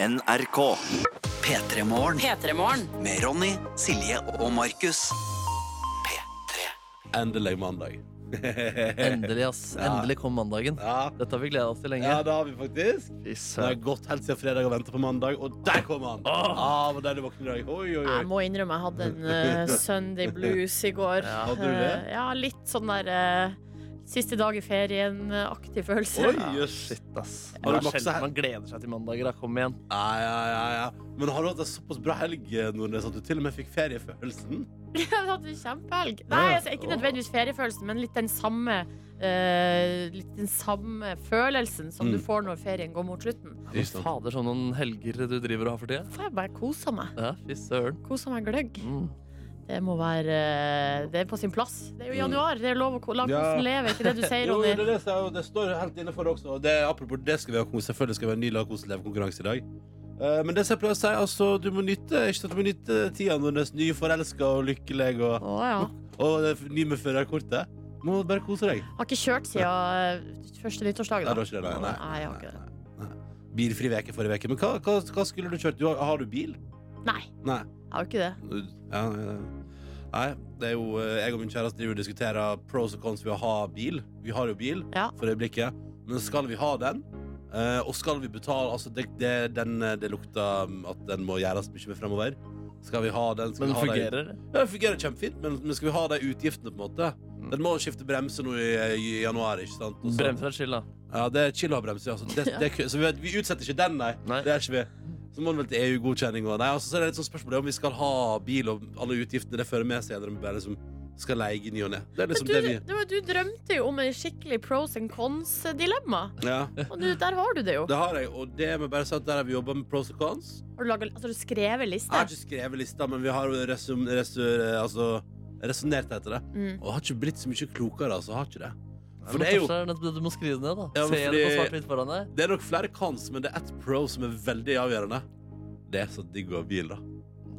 NRK. P3 Morgen. Med Ronny, Silje og Markus. P3. Endelig mandag. Endelig, ass. Ja. Endelig kom mandagen. Ja. Dette har vi gleda oss til lenge. ja, det har vi faktisk. Det har gått helt siden fredag og venta på mandag, og der kom han! Ah, var deilig å våkne i dag. Oi, oi, oi. Jeg må innrømme jeg hadde en uh, Sunday blues i går. Ja, hadde du det? Uh, ja, litt sånn der eh, siste dag i ferien-aktig følelse. Oi. Shit, ass. Har du maksa her? man gleder seg til mandager. Da. Kom igjen. Ja, ja, ja, ja. Men har du hatt en såpass bra helg, Nordnes, at du til og med fikk feriefølelsen? Jeg hadde en kjempehelg. Nei, altså, ikke nødvendigvis feriefølelsen, men litt den samme Uh, Litt den samme følelsen som du Mm. får når ferien går mot slutten. Fy fader, sånn noen helger du driver og har for tida. Får jeg bare kosa meg. Ja, fy søren. Kosa meg gløgg. Mm. Det må være eh, Det er på sin plass. Det er jo januar. Det er lov å la. Ja. kosen leve. Ikke det du sier, Jo, det, Ronny? det, står helt inne for det også. Og Det, apropos det skal vi ha kos- Selvfølgelig skal vi ha en ny La kosen leve-konkurranse i dag. Eh, men det som jeg pleier å si, altså, du må nytte Ikke sant, du må nytte tida når du er nyforelska og lykkelig og, ja. og er ny med førerkortet. Må bare kose deg. Har ikke kjørt siden eh, første nyttårsdag, Nei, da. ikke det, nei. Nei, jeg har ikke det. Bilfri veke forrige uke. Men hva, hva, hva skulle du kjørt? Du, har, har du bil? Nei, Nei. jeg har jo ikke det. Ja, ja. Nei, det er jo eh, Jeg og min kjæreste driver og diskuterer pros og cons ved å ha bil. Vi har jo bil Ja. for øyeblikket, men skal vi ha den? Eh, og skal vi betale Altså, det, det, den, eh, det lukter um, at den må gjøres mye mer fremover. Skal vi ha den? Skal Men vi ha fungerer det? Ja, det fungerer kjempefint, men, men skal vi ha de utgiftene, på en måte? Den må skifte bremse nå i, i januar, ikke sant? Så- er chill, da. Ja, det er chill å ha bremse. Altså. Det, det, så vi, vi utsetter ikke den, nei. Nei. Det er ikke vi. Så må den vel til EU-godkjenning. og- Nei, altså, så er det litt sånn spørsmål om vi skal ha bil og alle utgiftene det fører med seg, eller om vi bare liksom skal leie i ny og ne. Det Men liksom du, det vi det var, du drømte jo om en skikkelig pros and cons-dilemma. Ja, Og du, der har du det jo. det har jeg, og det må bare si at der har vi jobba med pros og cons. Har du, laget, altså, du skrevet Jeg har ikke skrevet lista, men vi har jo resum, altså, resonnert etter det. Mm. Og har ikke blitt så mye klokere, altså. Har ikke det. For det er jo det du må skrive ned, da. Ja, det fordi- foran deg. Det er nok flere cons, men det er ett pro som er veldig avgjørende. Det er så digg å ha bil, da.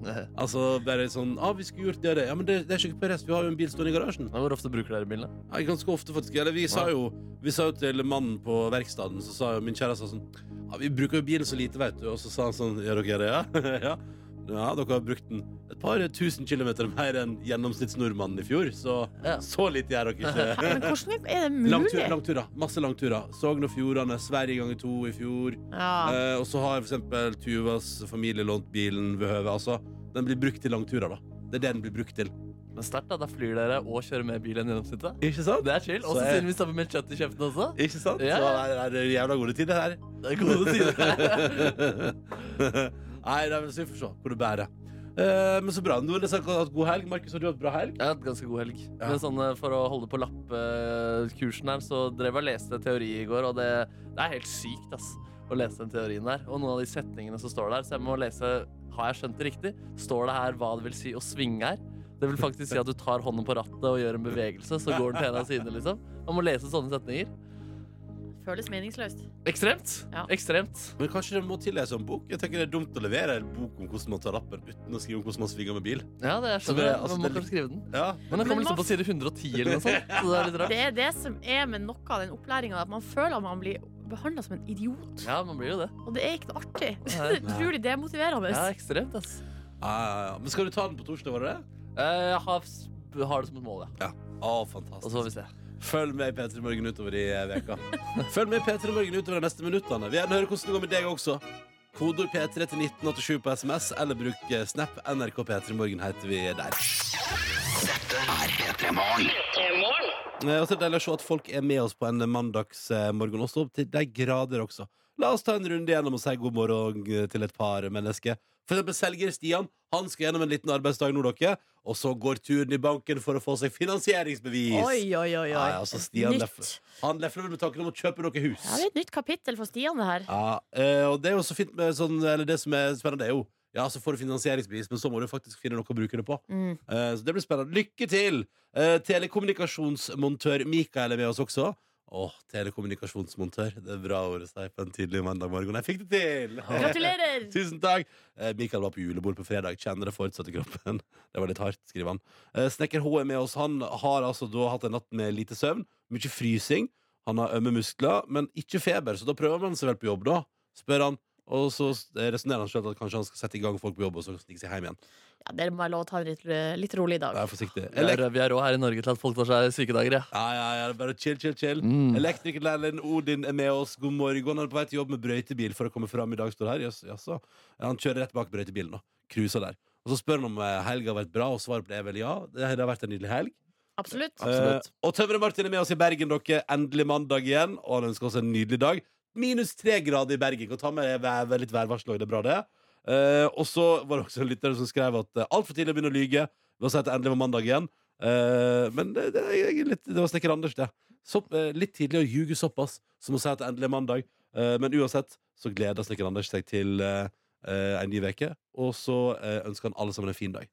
Altså, bare sånn ah, vi skulle gjort det og det. Ja, men det, det er ikke på rest. Vi har jo en bil stående i garasjen. Ja, Hvor ofte bruker dere bilen? da? Ja, ganske ofte, faktisk. Eller vi sa jo Vi sa jo til mannen på verkstedet, så sa jo min kjæreste sånn ja, Vi bruker jo bilen så lite, vet du. Og så sa han sånn Gjør dere det, ja? ja? Dere har brukt den et par tusen kilometer mer enn gjennomsnittsnordmannen i fjor, så Ja. så lite gjør dere ikke. Men hvordan er det mulig? Langtur, langturer. Masse langturer. Sogn og Fjordane, Sverige ganger to i fjor. Ja. Eh, og så har eksempel Tuvas familie lånt bilen ved høvet. Altså, den blir brukt til langturer, da. Det er det den blir brukt til. Men sterkt, da. Da flyr dere og kjører mer bil enn gjennomsnittet. Ikke sant? Det er chill. Og Så jeg- siden vi stapper mer kjøtt i kjeften også. Ikke sant? Ja. Så er, er det jævla gode tider her. Det er gode tider. Nei, det er så vi får se hvor det bærer. Eh, men så bra. du har hatt god helg. Markus, har du hatt bra helg? Jeg har hatt ganske god helg. Ja. Men sånn, eh, for å holde på lappekursen her, så drev jeg og leste teori i går, og det, det er helt sykt, ass. Å lese den teorien der. Og noen av de setningene som står der. Så jeg må lese Har jeg skjønt det riktig? Står det her hva det vil si å svinge her? Det vil faktisk si at du tar hånden på rattet og gjør en bevegelse, så går den til en av sidene, liksom. Man må lese sånne setninger. Føles meningsløst. Ekstremt. Ja. Ekstremt. Men kanskje det må tillese en bok? Jeg tenker Det er dumt å levere en bok om hvordan man tar lappen uten å skrive om hvordan man svinger med bil. Ja, det er Så skjønner det- jeg. altså, Man må kanskje skrive den. Ja, Men den kommer liksom hva- på side 110 eller noe sånt. Så det er litt rart. Det er det som er med noe av den opplæringa, at man føler at man blir behandla som en idiot. Ja, man blir jo det. Og det er ikke noe artig. Det er utrolig demotiverende. Ja, ekstremt, ass. ja, ja, ja. Men skal du ta den på torsdag, var det det? Eh, Jeg har, har det som et mål, ja. Å, Og så får vi se. Følg med i P3 Morgen utover i eh, veka Følg med i P3 Morgen utover de neste minuttene. Vi gjerne høre hvordan det går med deg også. Kodord P3 til 1987 på SMS, eller bruk eh, Snap. NRK P3 Morgen heter vi der. Dette er P3 Morgen. Det Og så er det deilig å se at folk er med oss på en mandagsmorgen også, til de grader også. La oss ta en runde gjennom og si god morgen eh, til et par mennesker. For eksempel selger Stian. Han skal gjennom en liten arbeidsdag nå, dere. Og så går turen i banken for å få seg finansieringsbevis. Oi, oi, oi. oi. Ja, altså Stian nytt. lefler. Han lefler med tanken om å kjøpe noe hus. Ja, det er et nytt kapittel for Stian, det her. Ja, eh, og det er jo så fint med sånn Eller det som er spennende, er jo Ja, så får du finansieringsbevis, men så må du faktisk finne noe å bruke det på. Mm. Eh, så det blir spennende. Lykke til! Telekommunikasjonsmontør Mikael er med oss også. Åh, telekommunikasjonsmontør. Det er bra ord å si på en tidlig mandag morgen. Jeg fikk det til! Gratulerer! Tusen takk! Eh, Mikael var på julebord på fredag. Kjenner det fortsatt i kroppen. Det var litt hardt, skriver han. Eh, Snekker H er med oss. Han har altså da hatt en natt med lite søvn. Mye frysing. Han har ømme muskler, men ikke feber, så da prøver man seg vel på jobb, da. Spør han. Og så resonnerer han sjøl at kanskje han skal sette i gang folk på jobb, og så stikke seg hjem igjen. Ja, Dere må ha lov å ta en litt, litt rolig i dag. Vær forsiktig. Er, vi er rå her i Norge til at folk tar seg sykedager. Ja. Ja, ja, ja, bare chill, chill, chill. Mm. Elektrikerlæreren Odin er med oss. God morgen. Han er på vei til jobb med brøytebil for å komme fram i dag. står her Yes, yes, Ja, Han kjører rett bak brøytebilen og cruiser der. Og så spør han om eh, helga har vært bra, og svaret på det er vel ja. Det har vært en nydelig helg. Absolutt. Absolutt. Eh, og Tømre Martin er med oss i Bergen, dere. Endelig mandag igjen. Og han ønsker oss en nydelig dag. Minus tre grader i Bergen. Kan ta med vær, litt værvarsel òg, det er bra, det. Uh, og så var det også en lytter som skrev at uh, altfor tidlig å begynne å lyge. Ved å si at det endelig var mandag igjen. Uh, men det, det, litt, det var snekker Anders, det. Så, uh, litt tidlig å ljuge såpass som å si at det endelig er mandag. Eh, men uansett så gleder snekker Anders seg til en ny uke. Og så eh, ønsker han alle sammen en fin dag.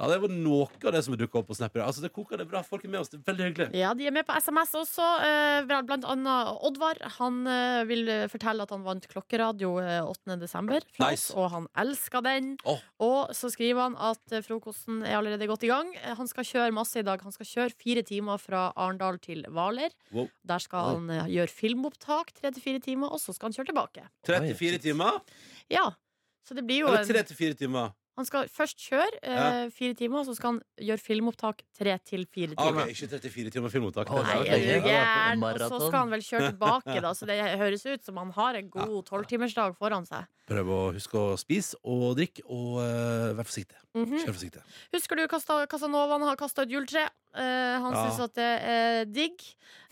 Ja, Det var noe av det som dukka opp på Snap. Altså, det koker det bra. Folk er med oss. Det er veldig hyggelig. Ja, de er med på SMS også. eh, Blant annet Oddvar. Han eh, vil fortelle at han vant klokkeradio eh, 8. desember Nice. og han elsker den. Oh. Og så skriver han at eh, frokosten er allerede godt i gang. Eh, Han skal kjøre masse i dag. Han skal kjøre fire timer fra Arendal til Hvaler. Wow. Der skal han wow. gjøre filmopptak tre til fire timer, og så skal han kjøre tilbake. 34 timer? Ja, så det blir jo Eller en 3 til 4 timer? Han skal først kjøre eh, fire timer, og så skal han gjøre filmopptak tre til fire Ah, timer. ok, ikke 34 timer filmopptak. Å, Nei, er ok. du gæren? Og så maraton. skal han vel kjøre tilbake, da, så det høres ut som han har en god tolvtimersdag foran seg. Prøv å huske å spise og drikke, og uh, vær forsiktig. Mhm. Kjør forsiktig. Husker du Kasta- Casanovaen har kasta ut juletre? Eh, han Ja. syns at det er digg.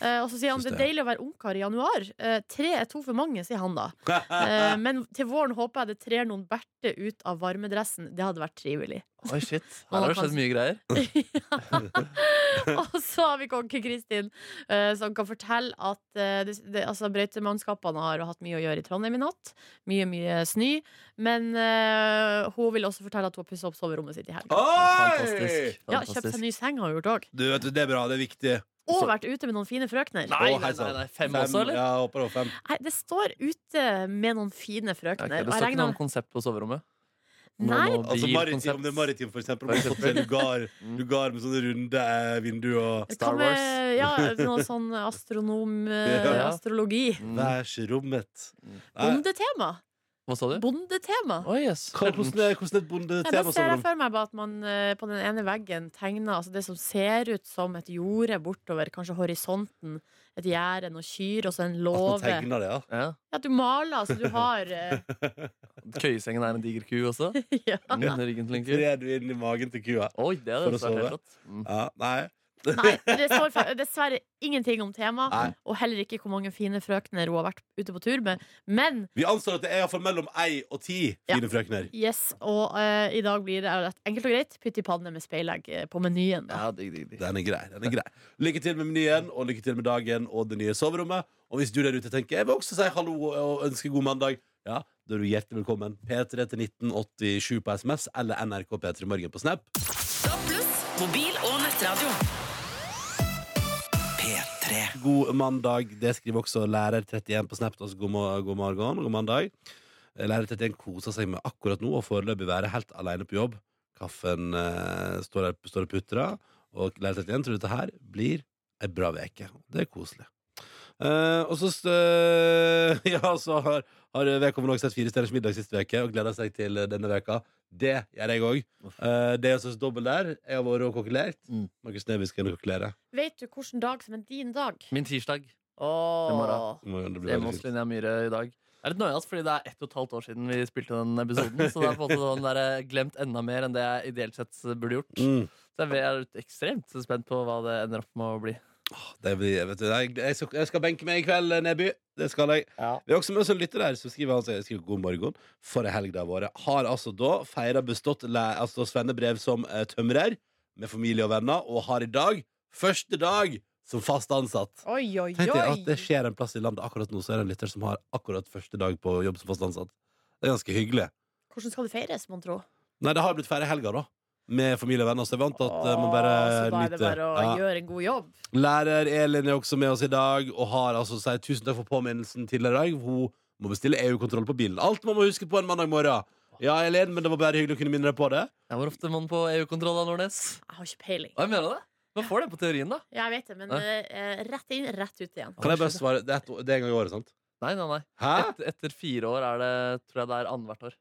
Eh, og så sier han det er deilig å være ungkar i januar. Eh, tre er to for mange, sier han da. Eh, men til våren håper jeg det trer noen berter ut av varmedressen. Det hadde vært trivelig. Oi, shit. Her har det skjedd mye greier. og så har vi konke Kristin, eh, som kan fortelle at det, det, altså, brøytemannskapene har hatt mye å gjøre i Trondheim i natt. Mye, mye snø. Men uh, hun vil også fortelle at hun har pussa opp soverommet sitt i helga. Fantastisk. Ja, kjøpt seg ny seng har hun gjort òg. Du, vet du, det er bra. Det er viktig. Og vært ute med noen fine frøkner. Nei, nei, nei, nei. Fem også, eller? Ja, håper det var fem. Nei, det står ute med noen fine frøkner. Okay, Det står ikke noe om konsept på soverommet? Nei. noe Altså, maritim, om det er maritim, for eksempel. For eksempel. lugar, lugar med sånne runde eh, vinduer og Star Wars. med ja, noe sånn astronom Astrologi Ja. astrologi. Mm. Værsrommet. Bondetema. Hva sa du? Bondetema. Oh, yes. hva- Hvordan er, hvordan er et Nei, da bondetema? ser jeg for meg bare at man eh, på den ene veggen tegner altså det som ser ut som et jorde bortover, kanskje horisonten, et gjerde, noen kyr og så en At man tegner det, ja. Ja. At du maler, altså du har eh, Køyesengen er en diger ku også. ja. Under ryggen til en ku. Trer du inn i magen til kua? Oi, det For å sove. helt. Mm. Ja, nei. Nei, det står dessverre ingenting om tema, og heller ikke hvor mange fine frøkner hun har vært ute på tur med. Men Vi anslår at det er iallfall mellom ei og ti Ja. fine frøkner. yes, og uh, i dag blir det rett enkelt og greit pytt i panne med speilegg eh, på menyen. Da. Ja, dig, dig, dig. Den er grei. den er grei Lykke til med menyen, og lykke til med dagen og det nye soverommet. Og hvis du der ute tenker jeg vil også si hallo og ønske god mandag, ja, da er du hjertelig velkommen. P3 til 1987 på SMS eller NRK P3 Morgen på Snap. Mobil og nettradio. P3. God mandag. Det skriver også lærer31 på Snap. God, morgen. God mandag. Eh, Lærer31 koser seg med akkurat nå og foreløpig være helt alene på jobb. Kaffen eh, står og putrer, og lærer31 tror dette her blir ei bra veke. Det er koselig. Eh, og så uh, Ja, så har, har vedkommende også sett Fire stjerners middag sist uke og gleder seg til eh, denne veka. Det gjør jeg òg. det er altså dobbel der. Jeg har vært og kokkelert. Mm. Markus Neby skal inn og kokkelere. Vet du hvilken dag som er din dag? Min tirsdag. Oh. må det Det er med. Linnea Myhre i dag. Det er litt nøyast, fordi det er ett og et halvt år siden vi spilte den episoden. Så det er på en måte sånn der, eh, glemt enda mer enn det jeg ideelt sett burde gjort. Mm. Så jeg er ekstremt spent på hva det ender opp med å bli. Det blir, vet du, jeg, jeg, skal, jeg skal benke meg i kveld, Neby. Det skal jeg. Vi har også med oss en lytter der som skriver, han skriver god morgen. For ei helg det har vært. Har altså da feira bestått altså svennebrev som eh, tømrer med familie og venner, og har i dag første dag som fast ansatt. Oi, oi, Tenk deg at det skjer en plass i landet akkurat nå, så er det en lytter som har akkurat første dag på jobb som fast ansatt. Det er ganske hyggelig. Hvordan skal det feires, mon tro? Nei, det har blitt feira i helga, da. Med familie og venner, så jeg vant at Åh, man Åh, bare så da er det nyter. bare å Ja. gjøre en god jobb. Lærer Elin er også med oss i dag og har altså sagt tusen takk for påminnelsen tidligere i dag. Hun må bestille EU-kontroll på bilen. Alt man må huske på en mandag morgen. Ja, Elin, men det var bare hyggelig å kunne minne deg på det. Ja, hvor ofte er man på EU-kontroll da, Nordnes? Jeg har ikke peiling. Hva mener du det? Man får det på teorien, da. Ja, Jeg vet det, men eh, rett inn, rett ut igjen. Kan jeg bare svare? Det er, et, det er en gang i året, sant? Nei, nei, nei. Hæ? Et, etter fire år er det, tror jeg det er annethvert år.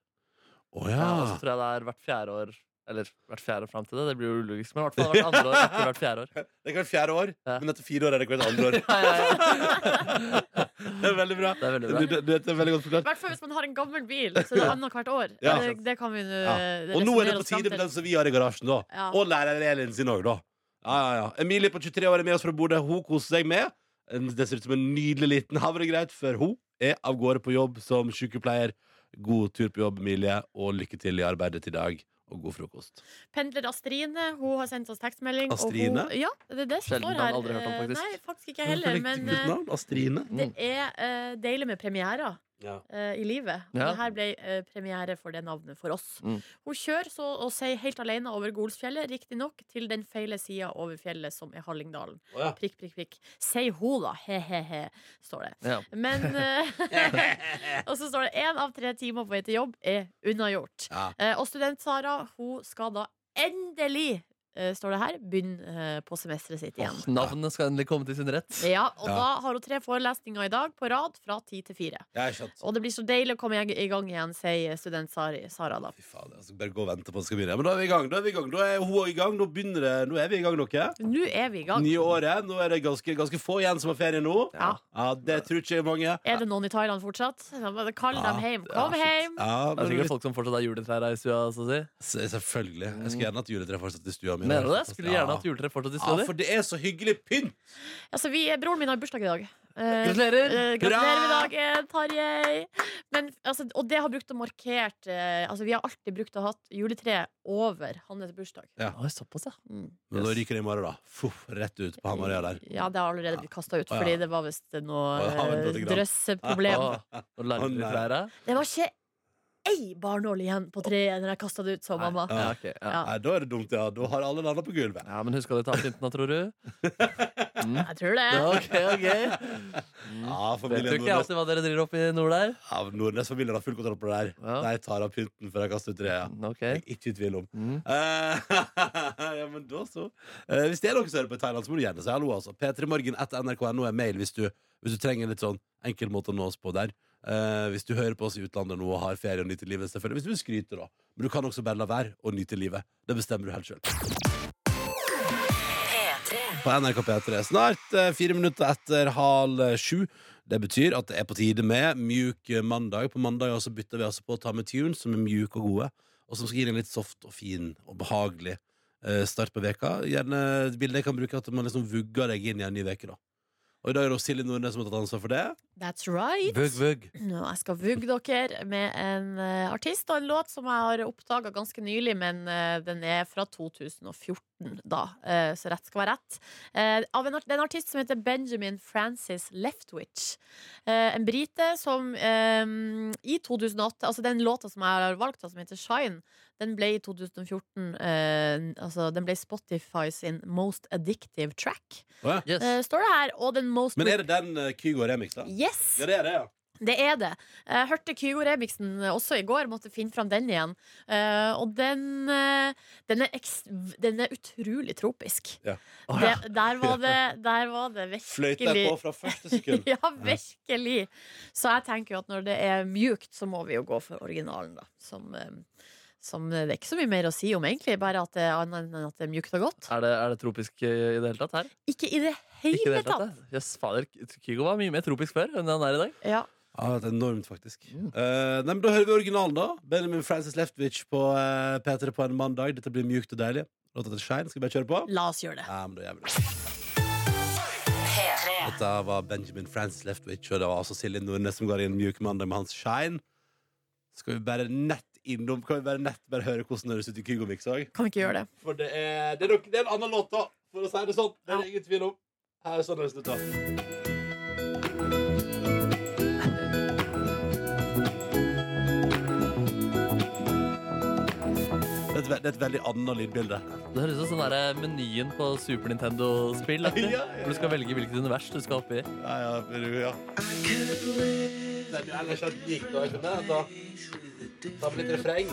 Å Ja. Og så tror jeg det er hvert fjerde år. Eller hvert fjerde år fram til det. Det blir jo ulogisk. Men i hvert fall hvert andre år etter hvert fjerde år. Det er hvert fjerde år, Ja. men etter fire år er det hvert andre år. Ja, ja, ja. Det er veldig bra. Det er veldig bra. Det, det, det er veldig godt I hvert fall hvis man har en gammel bil, så er det annethvert år. Ja. Det, det kan vi eh, Og nå er det på tide med den som vi har i garasjen, da. Ja. Og lærer Elin sin òg, da. Ja, ja, ja. Emilie på 23 år er med oss fra Bodø. Hun koser seg med. Det ser ut som en nydelig liten havregreit, for hun er av gårde på jobb som sykepleier. God tur på jobb, Emilie, og lykke til i arbeidet i dag. Og god frokost. Pendler Astrine hun har sendt oss tekstmelding. og Astrine? Hun, ja, det er det som Sjelden står her. aldri hørt om, faktisk. Nei, faktisk ikke jeg heller. Men men eh. Astrine. det er uh, deilig med premierer Ja. uh, i livet. Og Ja. det her ble uh, premiere for det navnet for oss. Mm. Hun kjører så å si helt alene over Golsfjellet, riktignok til den feile sida over fjellet, som er Hallingdalen. Oh, ja. Prikk, prikk, prikk. Si hun, da. He-he-he, står det. Ja. Men eh, Og så står det én av tre timer på vei til jobb er unnagjort. Ja. Eh, og student-Sara hun skal da endelig, står det her, begynne eh, på semesteret sitt igjen. Åh, navnet skal endelig komme til sin rett. Ja, og Ja. da har hun tre forelesninger i dag på rad fra ti til fire. Ja. Og det blir så deilig å komme i gang igjen, sier student-Sara da. Fy faen, skal bare gå og vente på at det skal begynne. Men da er vi i gang. Da er vi i gang. Da er hun i gang. Nå begynner det. Nå er vi i gang, dere. Nå er vi i gang. Nye året. Nå er det ganske, ganske få igjen som har ferie nå. Ja. Ja, Det tror ikke jeg mange. Er det noen i Thailand fortsatt? Kall Ja. dem hjem. Kom Ja, hjem! Ja, Det er sikkert folk som fortsatt har juletrær her i stua. Så å si. Selvfølgelig. Jeg skulle gjerne hatt juletre fortsatt i stua mi. Mener du det? Skulle gjerne hatt juletre fortsatt i Ja, for det er så hyggelig pynt! Altså, vi, broren min har bursdag i dag. Eh, Gratulerer! eh, gratulerer med dagen, Tarjei! Men, altså, og det har brukt å markert eh, Altså, Vi har alltid brukt å ha juletre over hans bursdag. Ja. Oi, såpass, ja. Mm. Men nå ryker det i morgen, da. Fuff, rett ut på Hamarøya der. Ja, det har allerede blitt kasta ut, ja. fordi det var visst noe ja, eh, drøsseproblem. Larver Å, i Det var ikke ei barnål igjen på treet når jeg kasta det ut, sa mamma. Ja. okay, ja. Ja. Nei, da er det dumt, ja. Da har alle landa på gulvet. ja, Men huska du ta pynten tror du? Mm. Jeg tror det. ok, ok, ok Ja, Vet du ikke alltid hva dere driver opp i nord der. ja, Nordnes-familien har full kontroll på det der. Ja. De tar av pynten før de kaster ut treet. Okay. Jeg er ikke i tvil om. mm. Eh, ja, men da så. Eh, hvis det er noen som hører på i Thailand, så må du gjerne si hallo. Altså. P3morgen etter nrk.no er mail hvis du, hvis du trenger en litt sånn enkel måte å nå oss på der. Eh, hvis du hører på oss i utlandet nå og har ferie og nyter livet, selvfølgelig. Hvis du vil skryte, da. Men du kan også bare la være å nyte livet. Det bestemmer du helt sjøl. På NRK P3. Snart eh, fire minutter etter halv eh, sju. Det betyr at det er på tide med mjuk mandag. På mandag også bytter vi altså på å ta med tunes som er mjuke og gode, og som skal gi en litt soft og fin og behagelig eh, start på veka. Gjerne bildet jeg kan bruke at man liksom vugger deg inn i en ny veke, da. Og i dag er det Silje Nordnes som har tatt ansvar for det. That's right. Vugg, vugg. Nå, jeg skal vugge dere med en uh, artist og en låt som jeg har oppdaga ganske nylig, men uh, den er fra 2014, da. Uh, så rett skal være rett. Eh, av en, det er en artist som heter Benjamin Francis Leftwich. Eh, en brite som i 2008 Altså den låta som jeg har valgt, som heter Shine, den ble i 2014 eh, Altså den ble Spotify sin Most Addictive Track, Oh, ja. Yes. eh, står det her. Og den Most Men er det den uh, Kygo remix, da? Yes! Ja, det er det, ja. Det er det. Jeg hørte Kygo-remixen også i går, måtte finne fram den igjen. Eh, og den, eh, den, er den er utrolig tropisk. Ja. Å, det, der, var det, der var det Fløyta virkelig på fra første sekund. ja, virkelig. Så jeg tenker jo at når det er mjukt, så må vi jo gå for originalen, da. Som, eh, som Det er ikke så mye mer å si om, egentlig. Bare at det er annet enn at det er mjukt og godt. Er det, er det tropisk eh, i det hele tatt her? Ikke i det Ikke i det hele hele tatt. tatt. yes, fader. Kygo var mye mer tropisk før enn han er i dag. Ja. Ja, det er enormt, faktisk. Mm. Uh, nei, men Da hører vi originalen, da. Benjamin Francis Leftwich på uh, P3 på en mandag. Dette blir mjukt og deilig. Låta til Shine. Skal vi bare kjøre på? La oss gjøre det. Ja, men da gjør vi det. Dette var Benjamin Francis Leftwich, og det var altså Silje Nordnes som går inn mjuk mandag med hans Shine. Skal vi bare nett innom Kan vi bare nett bare høre hvordan det høres ut i Kygo-mix òg? Kan vi ikke gjøre det? For det er, det, er nok, det er en annen låt, da, for å si det sånn. Det er det ingen tvil om. Her er sånn høres det ut. da. Det er et, ve- det er et veldig annet lydbilde. Det høres ut som sånn der menyen på Super Nintendo-spill. aktig. Ja, ja, ja. Hvor du skal velge hvilket univers du skal opp i. Ja, ja, men du, ja. Den er ellers at gikk da, skjønner jeg. Ta med litt refreng.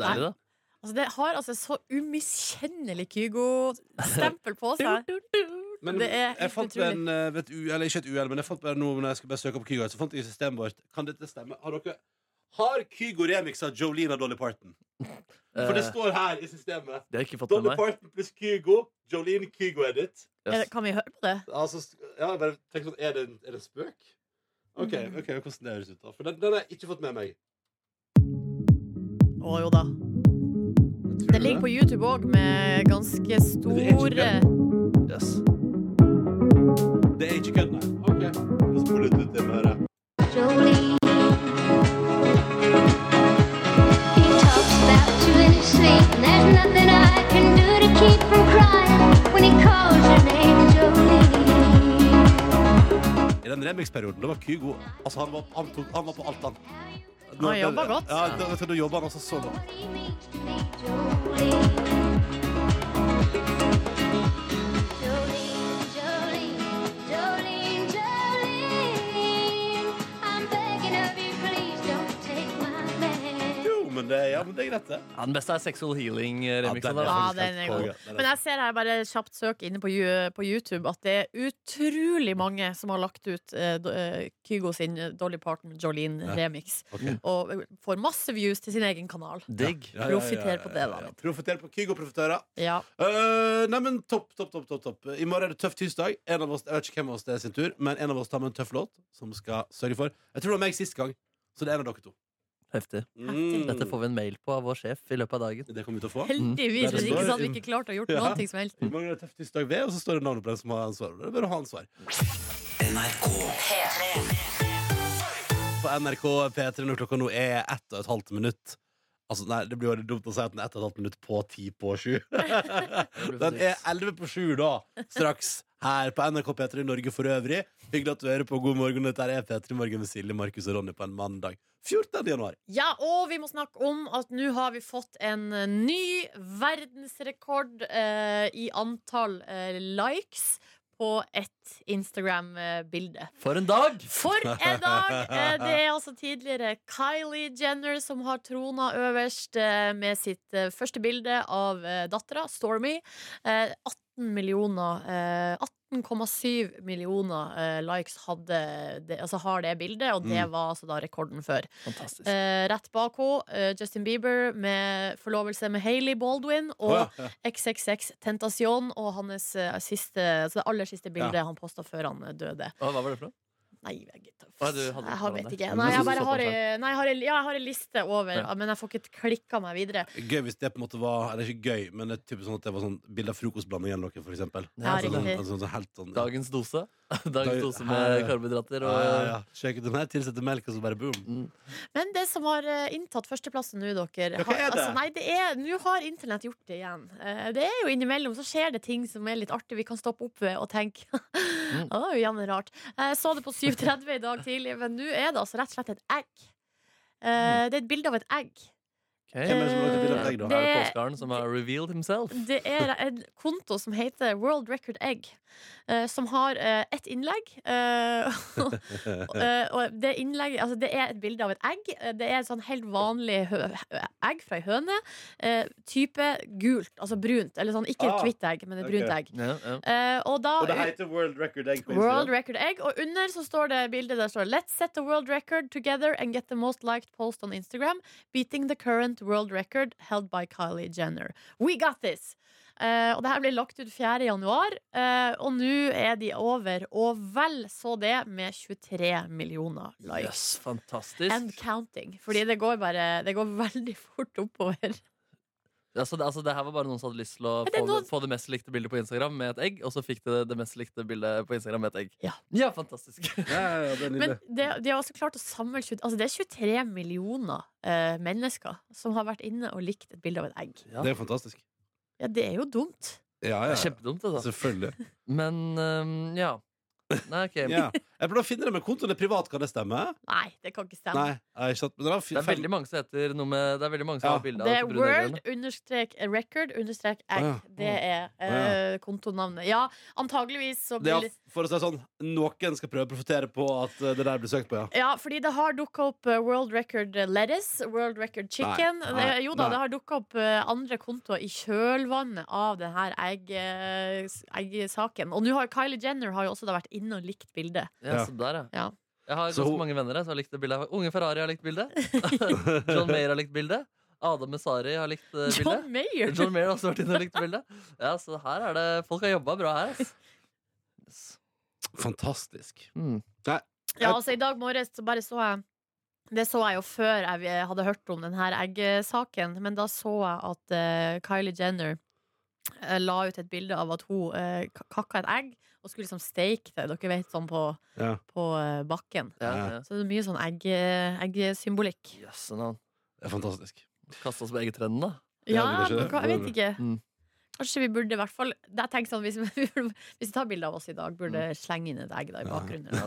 Deilig, da. Altså, det har altså så umiskjennelig Kygo-stempel på seg. Men Det er jeg fant utrolig. en, eh, vet, u, eller ikke et uhell, men jeg fant bare noe når jeg skulle bare søke på Kygo. Så fant jeg systemet vårt Kan dette stemme? Har dere Har Kygo remix Jolene og Dolly Parton? For det Eh, står her i systemet. det har jeg ikke fått med Dolly meg. Parton pluss Kygo. Jolene Kygo edit. Er Yes. det- Kan vi høre på det? Altså, ja, bare tenk sånn, er det, er det en spøk? OK, Mm. ok, hvordan det høres ut. da For den, den har jeg ikke fått med meg. Å jo da. Den Det ligger på YouTube òg, med ganske store Yes. Det er ikke kødd, nei. OK. La oss spole litt ut det høre. Jolene. He talks you in his sleep, there's nothing I can do remix-perioden, da var Kygo Altså, han var, han tok, han var på alt, han. Han jobba godt. Ja, da, vet du, da jobba han altså så godt. Men det, ja, men det er greit, det. Ja, den beste er Sexual Healing-remixen. Ja, den er Ja, den er god. Men jeg ser her bare kjapt søk inne på, på YouTube at det er utrolig mange som har lagt ut uh, eh, Kygo sin eh, Dolly Parton Jolene Ja. remix. Ok. Og eh, får masse views til sin egen kanal. Digg. Ja, ja, ja, ja, Profiter på det, da, ja, ja. Profiter på Kygo-profitører. Ja. Uh, nei, men topp, topp, topp, topp, topp. I morgen er det tøff tirsdag. En av oss, jeg vet ikke hvem av oss det er sin tur, men en av oss tar med en tøff låt som skal sørge for Jeg tror det var meg sist gang, så det er en av dere to. Heftig. Mm. Dette får vi en mail på av vår sjef i løpet av dagen. Det kommer vi til å få. Heldigvis, hvis ikke så hadde vi ikke klart å gjort Ja. noe som helst. I morgen er det tøff ved, og så står det navnet på den som har ansvar. Det er bare å ha ansvar. NRK På NRK P3 når klokka nå er ett og et halvt minutt. Altså, nei, Det blir jo dumt å si at den er ett og et halvt minutt på ti på sju. Den er elleve på sju da, straks. Her på NRK P3 i Norge for øvrig. Hyggelig at du hører på God morgen. Dette er P3 Morgen med Silje, Markus og Ronny på en mandag. 14. januar. Ja, og vi må snakke om at nå har vi fått en eh, ny verdensrekord eh, i antall eh, likes på et Instagram-bilde. For en dag! For en dag! Eh, det er altså tidligere Kylie Jenner som har trona øverst eh, med sitt eh, første bilde av dattera, Stormy. 18 millioner 18 14,7 millioner eh, likes det, altså har det bildet, og det mm. var altså da rekorden før. Eh, rett bak henne, eh, Justin Bieber med forlovelse med Hailey Baldwin og oh, ja. XXX Tentacion og hans eh, siste, altså det aller siste bildet ja. han posta før han eh, døde. Hva var det for noe? Nei, jeg, du hadde jeg har, vet ikke. Nei, jeg bare har, ei- nei, jeg har, ja, jeg har en liste over, Ja. men jeg får ikke klikka meg videre. Gøy hvis det på en måte var Eller ikke gøy, men det er typisk sånn at det var sånn bilde av frokostblanding eller noe, for eksempel. Ja, Altså, sånn, altså, sånn, helt sånn Dagens dose. Dag- Dagens dose med karbohydrater og ja, ja. Sjekk den her, tilsette melk, og så bare boom. Mm. Men det som har eh, inntatt førsteplassen nå, dere Ja, hva er det? Altså, nei, det er Nå har internett gjort det igjen. Eh, Det er jo innimellom så skjer det ting som er litt artig vi kan stoppe opp ved og tenke Mm. Det er jo gjerne rart. Jeg så det på 7.30 i dag tidlig, men nå er det altså rett og slett et egg. Eh, Det er et bilde av et egg. Hvem er det som bilde av da? Er det som har revealed himself? Det er en konto som heter World Record Egg, eh, som har eh, ett innlegg. eh, og det, innlegget, altså det er et bilde av et egg. Det er et sånn helt vanlig egg fra ei høne. eh, type gult, altså brunt. Eller sånn, ikke et Ah, hvitt egg, men et brunt egg. Ja, ja. Eh, og da Og det heter World Record Egg World Record Egg, og under så står det bildet der står Let's set the world record together and get the most liked post on Instagram, beating the current world record held by Kylie Jenner. We got this! Uh, og det her ble lagt ut 4. januar, uh, og nå er de over, og vel så det, med 23 millioner likes. Yes, fantastisk. And counting. Fordi det går bare Det går veldig fort oppover. Altså, det, altså, det her var bare noen som hadde lyst til å det få, noen... få det mest likte bildet på Instagram med et egg, og så fikk det det mest likte bildet på Instagram med et egg. Ja. fantastisk. Ja, ja, ja, det er Men det, de har også klart å samle altså Det er 23 millioner eh, mennesker som har vært inne og likt et bilde av et egg. Ja. Det er fantastisk. Ja, det er jo dumt. Ja, Det ja. kjempedumt, altså. Selvfølgelig. Men um, ja. Nei, ok. Ja. Jeg prøver å finne det, men kontoen er privat, kan det stemme? Nei, det kan ikke stemme. Nei. jeg har ikke sant, men det er, Det er veldig mange som heter noe med Det er veldig mange som Ja. har bilde av Det er brune world eggene. understrek record understrek egg. Å, ja. Det er eh, kontonavnet. Ja, antageligvis så Det blir er, for å si det sånn, noen skal prøve å profitere på at eh, det der blir søkt på, ja. Ja, fordi det har dukka opp eh, World Record lettuce, World Record chicken. Nei, nei, Det- jo da, nei. det har dukka opp eh, andre kontoer i kjølvannet av denne her egg, eh, s- eggsaken. Og nå har Kylie Jenner har jo også da vært inne og likt bildet. Ja, Ja. så der, ja. Ja. Jeg har Så ganske mange venner jeg, som har likt det bildet. Unge Ferrari har likt bildet. John Mayer har likt bildet. Adam Messari har likt uh, bildet. John Mayer! John Mayer har også vært inne og likt bildet. Ja, så her er det Folk har jobba bra her, ass. Yes. Fantastisk. Mm. Ja, altså I dag morges så bare så jeg Det så jeg jo før jeg hadde hørt om denne eggsaken, men da så jeg at uh, Kylie Jenner uh, la ut et bilde av at hun uh, kakka et egg og skulle liksom steke det, dere vet, sånn på, Ja. på eh, bakken. Ja. Så det er mye sånn egg, eggsymbolikk. Jøsse navn. Det er fantastisk. Kaste oss på eggetrenden, da. Ja, Ja, burde ikke det? hva- jeg vet ikke. Mm. Kanskje vi burde i hvert fall Jeg tenker sånn, Hvis vi, hvis vi tar bilde av oss i dag, burde slenge inn et egg da i bakgrunnen.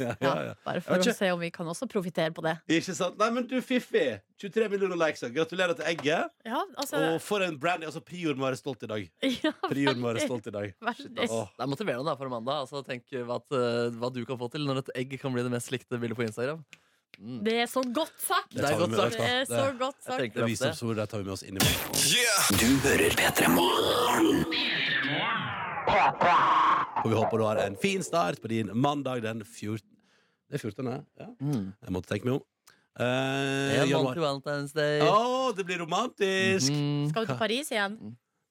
Ja. Ja, Ja, bare for å se om vi kan også profitere på det. Ikke sant? Nei, men du, Fiffi. 23 millioner likes. Gratulerer til egget. Ja, altså Og for en brand. Altså, Prior må være stolt i dag. ja, Prior må være stolt i dag. Det er motiverende da for Amanda. Altså, tenk hva, hva du kan få til når et egg kan bli det mest likte bildet på Instagram. Mm. Det er så godt sagt! Det Det er godt sagt. Det er så godt sagt. Det er det. visdomsord. Det tar vi med oss inn i morgen. Du hører P3 Morgen. Og vi håper du har en fin start på din mandag den 14. Det er 14. Ja. Mm. Jeg måtte tenke meg om. Uh, det er. Valentine's Day. Oh, det blir romantisk! Mhm. Skal du til Paris igjen?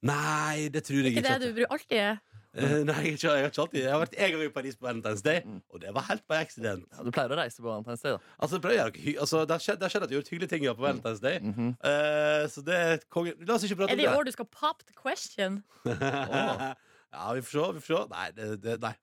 Nei, det tror jeg Ikke ikke. det du alltid er? Eh, nei, jeg ikke, jeg har ikke alltid Jeg har vært en gang i Paris på Valentine's Day, Mm. og det var helt by accident. Ja, du pleier å reise på Valentine's Day, da. Altså, det, altså, har skjedd, skjedd at jeg har gjort hyggelige ting på Valentine's Day. Mm -hmm. uh, så det er konge... La oss ikke prate Er om det i det. år du skal pop the question? ja, vi får se. Vi får se. Nei, det, det, nei.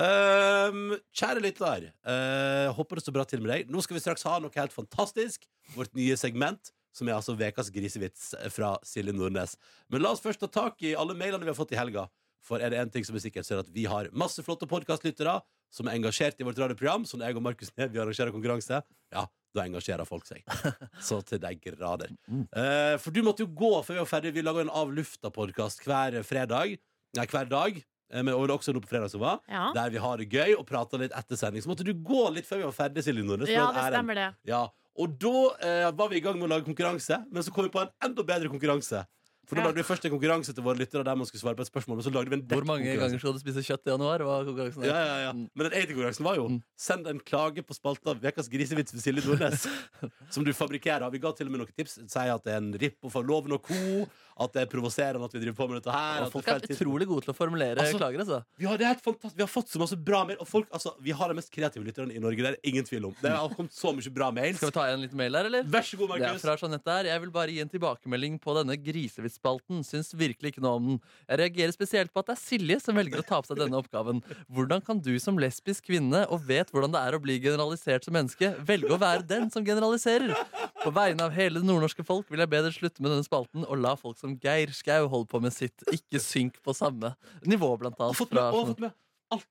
Um, kjære lytter, uh, håper det står bra til med deg. Nå skal vi straks ha noe helt fantastisk. Vårt nye segment, som er altså Vekas grisevits fra Silje Nordnes. Men la oss først ta tak i alle mailene vi har fått i helga. For er det en ting som er sikkert, så er det at vi har masse flotte podkastlyttere som er engasjert i vårt radioprogram. som jeg og Markus Neby arrangerer konkurranse, ja, da engasjerer folk seg. Så til de grader. Uh, for du måtte jo gå før vi var ferdig. Vi lager en Av lufta-podkast hver fredag. Nei, hver dag. Eh, men- og det er også nå på fredag som var. Ja, Der vi har det gøy og prater litt etter sending. Så måtte du gå litt før vi var ferdig, Silje Nordnes. ja det stemmer det. Ja, og da eh, var vi i gang med å lage konkurranse, men så kom vi på en enda bedre konkurranse. For da Ja. lagde vi først en konkurranse til våre lyttere der man skulle svare på et spørsmål. Og så lagde vi en Hvor mange ganger skal du spise kjøtt i januar? Var konkurransen Ja, der. ja, ja. Men den egentlig konkurransen var jo Mm. Send en klage på spalta Vekas grisevits ved Silje Nordnes. som du fabrikkerer. Vi ga til og med noen tips. Sier at det er en ripp og for loven og co. At det er provoserende at vi driver på med dette her. Og folk er utrolig gode til å formulere Altså, klager. Altså. Vi har, det er helt fantastisk. vi har fått så masse bra mail. Og folk, altså, vi har de mest kreative lytterne i Norge. Det er ingen tvil om. Det har kommet så mye bra mails. Skal vi ta en liten mail her, eller? Vær så god, Markus. Det er fra Jeanette her. Jeg vil bare gi en tilbakemelding på denne grisevitsspalten. Syns virkelig ikke noe om den. Jeg reagerer spesielt på at det er Silje som velger å ta på seg denne oppgaven. Hvordan kan du som lesbisk kvinne og vet hvordan det er å bli generalisert som menneske, velge å være den som generaliserer? På vegne av hele det nordnorske folk vil jeg bedre slutte med denne spalten og la folk som Geir Skau holde på med sitt. Ikke synk på samme nivå, blant Og annet. fått med, fra og fått med alt.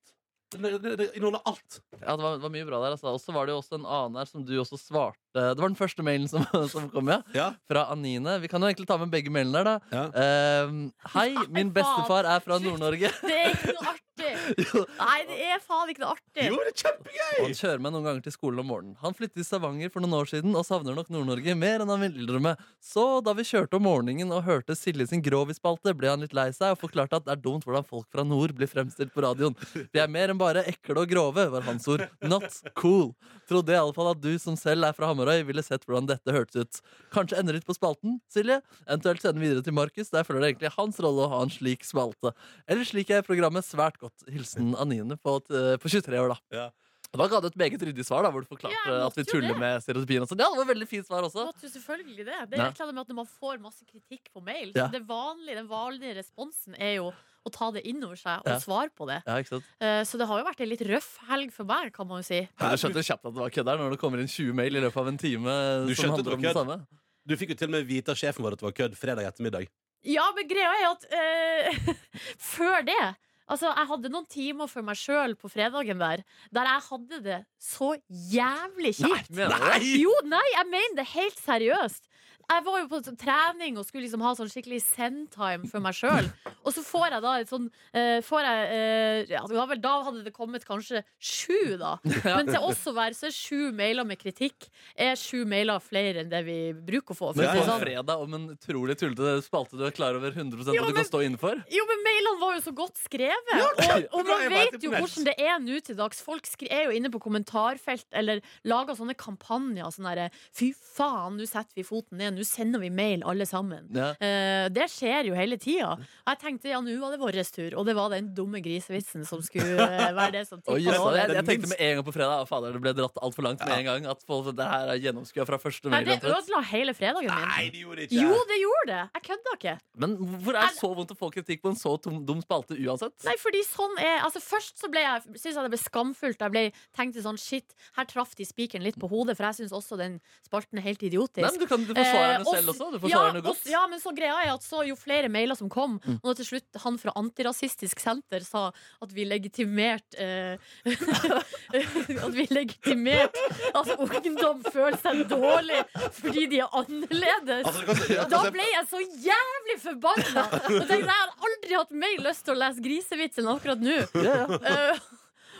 Det, det, det inneholder alt. Ja, det var, det var mye bra der. Altså. Og så var det jo også en annen her som du også svarte Det var den første mailen som, som kom, ja. Ja. Fra Anine. Vi kan jo egentlig ta med begge mailene der, da. Ja. Uh, hei, min bestefar er fra Nord-Norge. Det er ikke noe artig! Nei, det er faen ikke noe artig. Jo, det er kjempegøy! Han kjører meg noen ganger til skolen om morgenen. Han flyttet til Stavanger for noen år siden og savner nok Nord-Norge mer enn han vil med. Så da vi kjørte om morgenen og hørte Silje sin Grovis-spalte, ble han litt lei seg og forklarte at det er dumt hvordan folk fra nord blir fremstilt på radioen. Vi er mer enn bare ekle og grove, var hans ord. Not cool. Trodde i alle fall at du som selv er fra Hamarøy, ville sett hvordan dette hørtes ut. Kanskje endre litt på spalten, Silje? Eventuelt sende videre til Markus. Der føler det egentlig hans rolle å ha en slik spalte. Eller slik er programmet svært godt. Hilsen Anine på, på 23 år, da. Ja. Da ga du et meget ryddig svar, da, hvor du forklarte Ja, at vi tuller det. med stereotypien. Og ja, det var et veldig fint svar også. Måtte jo selvfølgelig det. Det er et eller med at Når man får masse kritikk på mail, Ja. så det vanlige, den vanlige responsen er jo å ta det inn over seg og Ja. svare på det. Ja, ikke sant? Eh, Så det har jo vært en litt røff helg for meg, kan man jo si. Jeg skjønte kjapt at det var kødd her når det kommer inn 20 mail i løpet av en time Du som handler om det samme. Du fikk jo til og med vite av sjefen vår at det var kødd fredag ettermiddag. Ja, men greia er at uh, før det Altså, jeg hadde noen timer for meg sjøl på fredagen der, der jeg hadde det så jævlig kjipt. Nei, nei. Jo, nei, jeg mener det helt seriøst. Jeg var jo på trening og skulle liksom ha sånn skikkelig send-time for meg sjøl. Og så får jeg da et sånn eh, får jeg, eh, ja, det var vel, Da hadde det kommet kanskje sju, da. Men til oss å være så er sju mailer med kritikk er sju mailer flere enn det vi bruker å få. Men på sånn. fredag om en utrolig tullete spalte du er klar over 100 Jo, at du men- kan stå innenfor? Jo, men mailene var jo så godt skrevet. Og, og man vet vet jo hvordan det er nå til dags. Folk er jo inne på kommentarfelt eller lager sånne kampanjer. Sånn derre Fy faen, nå setter vi foten ned. Nå sender vi mail, alle sammen. Ja. Eh, det skjer jo hele tida. Jeg tenkte ja, nå var det vår tur. Og det var den dumme grisevitsen som skulle eh, være det som tippa over. jeg, jeg tenkte med en gang på fredag Fader, det ble dratt altfor langt med en gang. At folk, det her er gjennomskua fra første Nei, mail. det omtrent. ødela hele fredagen min. Nei, det gjorde det ikke. Jo, det gjorde det. Jeg kødda ikke. Men hvorfor er det så vondt å få kritikk på en så tom, dum spalte uansett? Nei, fordi sånn er Altså Først så ble jeg Synes jeg det ble skamfullt. Jeg ble tenkte sånn Shit, her traff de spikeren litt på hodet, for jeg syns også den spalten er helt idiotisk. Nei, men Du kan du forsvarer Eh, selv også. Du ja, forsvarer den jo godt. Ja, men så greia er at så jo flere mailer som kom, Mm. og til slutt han fra Antirasistisk Senter sa at vi legitimerte eh, At vi legitimerte at ungdom føler seg dårlig fordi de er annerledes. Altså, ja, Da altså, ble jeg så jævlig forbanna! Og tenkte, jeg hadde aldri hatt mer lyst til å lese grisevitsen akkurat nå. Eh,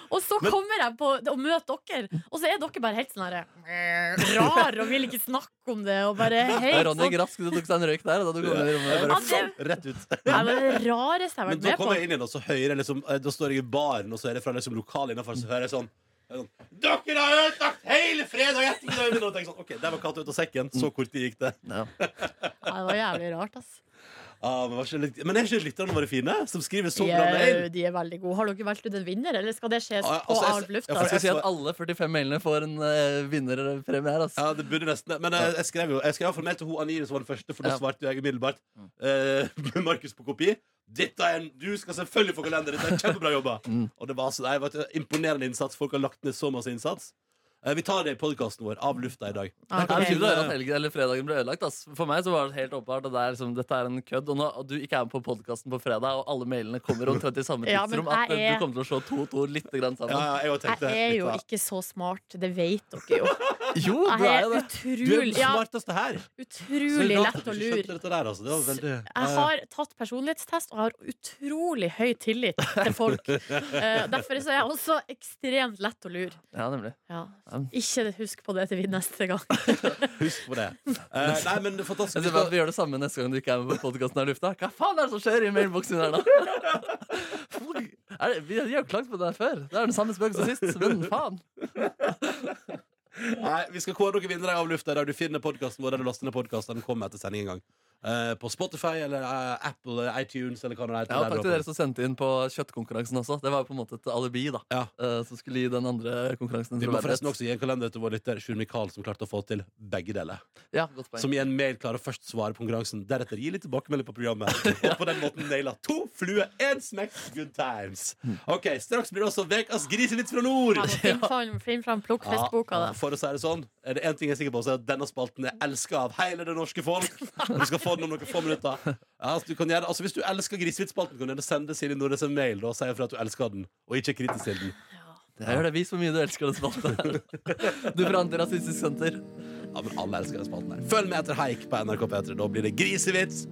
og så kommer jeg på og møter dere, og så er dere bare helt sånn herre rar og vil ikke snakke om det. Og bare helt Ronny sånn Grask du tok seg en røyk der da du kom inn i rommet. Rett ut. Det er det rareste jeg har vært med på. kommer jeg inn igjen, og så hører jeg liksom eh, Da står jeg i baren, og så er det fra liksom lokalet innafor, så hører jeg sånn sånn, Dere har ødelagt hele fredag ettermiddag! Sånn, ok, Der var katta ut av sekken. Så kort tid gikk det. Ja. Ja, det var jævlig rart, ass. Ah, men, ikke er ikke lytterne våre fine? Som skriver så bra mail? er, de er veldig gode. Har dere valgt ut en vinner, eller skal det skje Ah, ja, på altså, jeg- av lufta? for Jeg skal si at alle 45 mailene får en uh, vinnerpremie her. Altså. Ja, det burde nesten. Men uh, jeg skrev jo Jeg skrev iallfall mail til hun Anine, som var den første, for da Ja. svarte jeg umiddelbart. Uh, Markus på kopi. Dette er en, Du skal selvfølgelig få kalender! Dette er kjempebra jobba! Mm. Og det var altså, nei, det var et imponerende innsats. Folk har lagt ned så masse innsats. Eh, vi tar det i podkasten vår av lufta i dag. Okay. Det betyr at helgen eller fredagen ble ødelagt. Ass. For meg så var det helt åpenbart at det er liksom, dette er en kødd. Og når du ikke er med på podkasten på fredag, og alle mailene kommer omtrent i samme Ja, men at er- du kommer til å slå to og to litt grann sammen. ja, jeg, Jeg er jo ikke så smart, det vet dere jo. Jo, du er jo det. Du er den smarteste her. Så utrolig lett å lure. der, altså. det var veldig, Jeg har tatt personlighetstest og har utrolig høy tillit til folk. Eh, derfor så er jeg også ekstremt lett å lure. Ja, nemlig. Ja. Ikke husk på det til vi neste gang. Husk på det. Uh, nei, men fantastisk. at vi gjør det samme neste gang du ikke er med på podkasten her lufta. Hva faen er det som skjer i mailboksen her, da? Er det, vi vi har jo klagd på det her før. Det er den samme spøken som sist, men faen. Nei, Vi skal kåre dere vinnere av lufta der. Du finner podkasten vår der du laster ned podkasten. Den kommer etter sending en gang. Eh, på Spotify eller eh, Apple eller iTunes eller hva det heter. Ja, takk til dere som sendte inn på kjøttkonkurransen også. Det var jo på en måte et alibi da Ja. eh, som skulle gi den andre konkurransen en Vi må forresten også gi en kalender til vår lytter Sjur Mikael, som klarte å få til begge deler. Ja, godt poeng. Som i en mail klarer å først svare på konkurransen, deretter gi litt tilbakemelding på programmet. Og på den måten naila to fluer, én smekk, good times. Ok, Straks blir det også Vekas grisevits fra nord. Ja, Finn fram. Ja, da. for å si det sånn, er det én ting jeg er sikker på, så er at denne spalten er elska av hele det norske folk. Du skal få den om noen få minutter. Ja, altså, du kan gjøre, altså, hvis du elsker Grisevitsspalten, kan du sende Silje Nordnes en mail da, og si ifra at du elsker den, og ikke er kritisk til den. Det er det. Vis hvor mye du elsker den spalten. Du fra Antirasistisk Senter. Ja, men alle elsker den spalten her. Følg med etter Haik på NRK P3. Da blir det grisevits.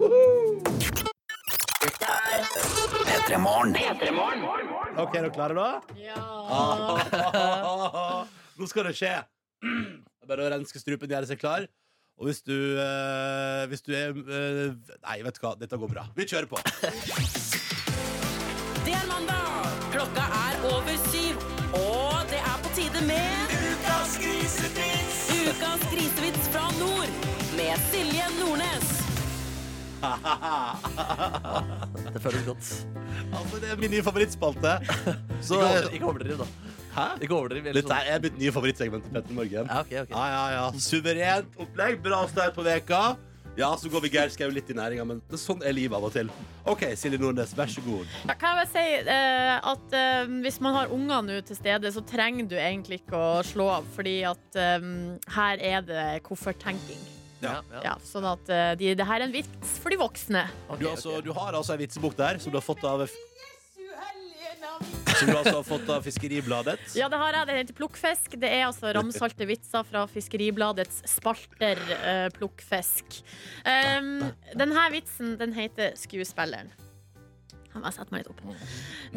P3 Morgen. OK, er dere klare, da? Ja. Nå skal det skje. Det er bare å renske strupen, gjøre seg klar. Og hvis du, eh, hvis du er eh, Nei, vet du hva, dette går bra. Vi kjører på. Det er mandag. Klokka er over syv. Og det er på tide med Ukas grisevits! Ukas grisevits fra nord. Med Silje Nordnes. Det føles godt. Altså, det er min nye favorittspalte. Så, Ikke over- Ikke overdriv, da. Hæ? Ikke overdriv. eller Dette sånn. er mitt nye favorittsegment til Petter Morgen. Ja, ok, ok. Ja, ja, ja. Suverent opplegg. Bra start på veka. Ja, så går vi Geir Skau litt i næringa, men det, sånn er livet av og til. OK, Silje Nordnes, vær så god. Ja, kan jeg bare si eh, at eh, hvis man har unger nå til stede, så trenger du egentlig ikke å slå av, fordi at eh, her er det kofferttenking. Ja, ja. Ja, sånn at eh, de, det her er en vits for de voksne. Ok, Du, ok. altså, du har altså ei vitsebok der som du har fått av Som du altså har fått av Fiskeribladet. Ja, det har jeg. Det heter Plukkfisk. Det er altså ramsalte vitser fra Fiskeribladets spalter. uh, plukkfisk. Um, denne vitsen den heter Skuespilleren. Jeg setter meg litt opp.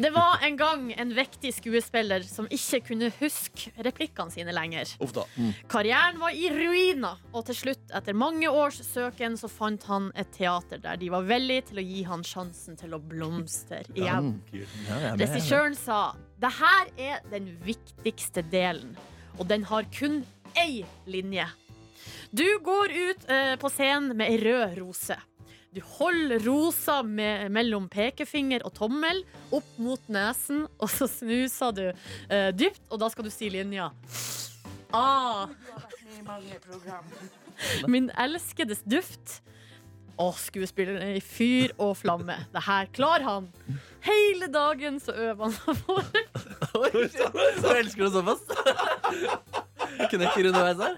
Det var en gang en vektig skuespiller som ikke kunne huske replikkene sine lenger. Uff da. Karrieren var i ruiner, og til slutt, etter mange års søken, så fant han et teater der de var villige til å gi han sjansen til å blomstre igjen. Regissøren sa det her er den viktigste delen, og den har kun én linje. Du går ut eh, på scenen med ei rød rose. Du holder rosa med, mellom pekefinger og tommel opp mot nesen, og så snuser du eh, dypt, og da skal du si linja. Ah. Min elskedes duft. Å, skuespilleren er i fyr og flamme. Det her klarer han. Hele dagen så øver han på det. Oi, så elsker du såpass. Knekker underveis her.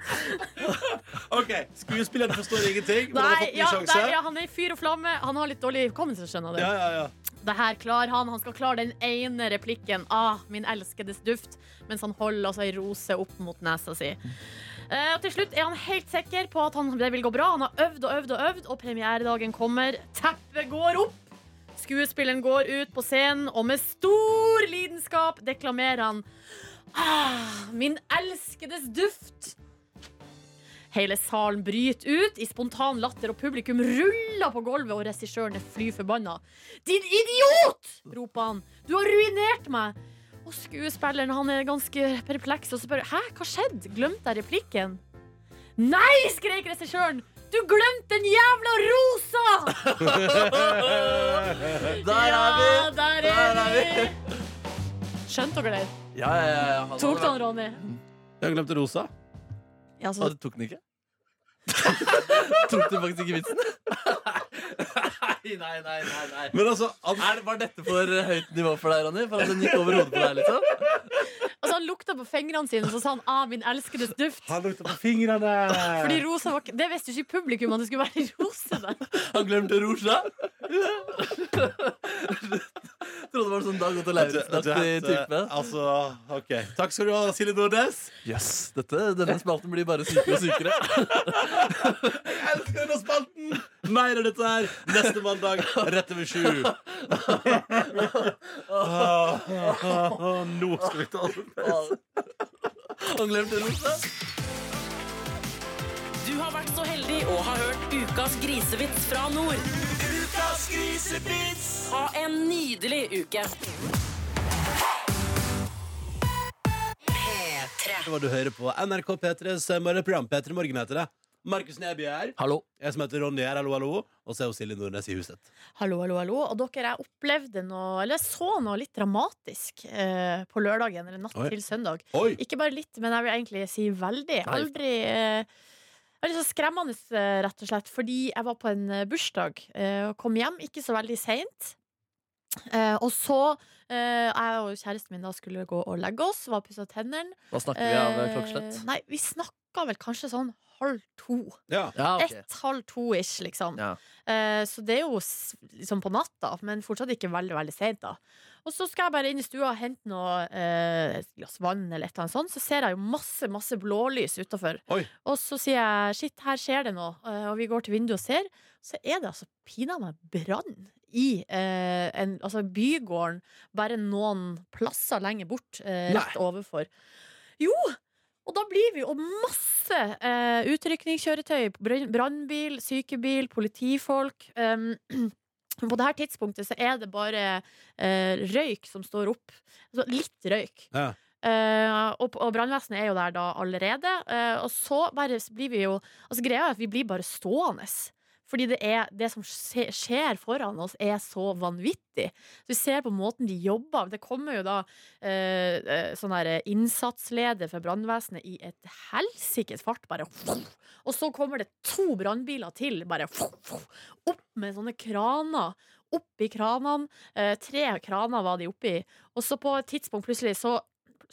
OK, skuespilleren forstår ingenting, men han har Nei, fått ny ja, der, ja, han er i fyr og flamme. Han har litt dårlig hukommelse, skjønner du. Ja, ja, ja. Det her klarer han. Han skal klare den ene replikken. Ah, min elskedes duft. Mens han holder altså ei rose opp mot nesa si. Uh, og til slutt er han helt sikker på at han, det vil gå bra. Han har øvd og øvd og øvd, og premieredagen kommer. Teppet går opp. Skuespilleren går ut på scenen, og med stor lidenskap deklamerer han ah, Min elskedes duft. Hele salen bryter ut i spontan latter, og publikum ruller på gulvet, og regissøren er fly forbanna. Din idiot! roper han. Du har ruinert meg! Og skuespilleren han er ganske perpleks og spør Hæ, hva skjedde? Glemte jeg replikken? Nei, skrek regissøren! Du glemte den jævla rosa! Der er vi! Ja, der er Der er vi! Skjønte dere det? Ja, ja, ja. Han Tok du han, Ronny? Jeg glemte rosa. Ja, så, Å, du tok den ikke? tok du faktisk ikke vitsen? nei, nei, nei, nei. Men altså, han, Er, det- var dette for høyt nivå for deg, Ronny? For at den gikk over hodet på deg, liksom? altså, han lukta på fingrene sine, så sa han ah, 'min elskedes duft'. han lukta på fingrene. Fordi rosa var Det visste jo ikke publikum at det skulle være rose der. Han glemte rosa. Trodde det var sånn Dag Otto Lauritzen-aktig type. Altså, OK. Takk skal du ha, Silje Nordnes. Yes, dette, Denne spalten blir bare sykere og sykere. Jeg elsker denne spalten! Mer av dette her neste mandag rett over sju. Nå skal vi ta oss Han glemte rosa. Du har vært så heldig og har hørt ukas grisevits fra nord. Ukas grisevits! Ha en nydelig uke. Det var du hører på NRK P3s morgenprogram. P3 Morgen heter det. Markus Neby er her. Hallo. Jeg som heter Ronny er. Hallo, hallo. Og så er jo Silje Nordnes i huset. Hallo, hallo, hallo. Og dere, jeg opplevde noe Eller jeg så noe litt dramatisk eh, på lørdagen, eller natt Oi. til søndag. Oi! Ikke bare litt, men jeg vil egentlig si veldig. Nei. Aldri eh, Veldig så skremmende, eh, rett og slett, fordi jeg var på en eh, bursdag eh, og kom hjem ikke så veldig seint. Eh, og så eh, Jeg og kjæresten min da skulle gå og legge oss, var pussa tennene. Hva snakker vi av Eh, klokkeslett? Nei, vi snakka vel kanskje sånn halv to. Ja. Ja, ok. Ett, halv to-ish, liksom. Ja. Eh, så det er jo liksom på natta, men fortsatt ikke veldig veldig sent. da Og så skal jeg bare inn i stua og hente noe eh, glass vann, eller et eller annet sånt. Så ser jeg jo masse masse blålys utafor. Og så sier jeg shit, her skjer det noe. Eh, og vi går til vinduet og ser. Så er det altså pinadø meg brann i eh, en, altså bygården bare noen plasser lenger bort, eh, rett overfor. Jo! Og da blir vi jo masse eh, utrykningskjøretøy. Brannbil, sykebil, politifolk. Um, på det her tidspunktet så er det bare eh, røyk som står opp. Altså litt røyk. Ja. Uh, og og brannvesenet er jo der da allerede. Uh, og så bare blir vi jo Altså Greia er at vi blir bare stående. Fordi det, er, det som skjer foran oss, er så vanvittig. Så vi ser på måten de jobber. Det kommer jo da eh, eh, sånn der innsatsleder for brannvesenet i et helsikes fart, bare. Og så kommer det to brannbiler til, bare opp med sånne kraner. Opp i kranene. Eh, tre kraner var de oppi. Og så på et tidspunkt plutselig så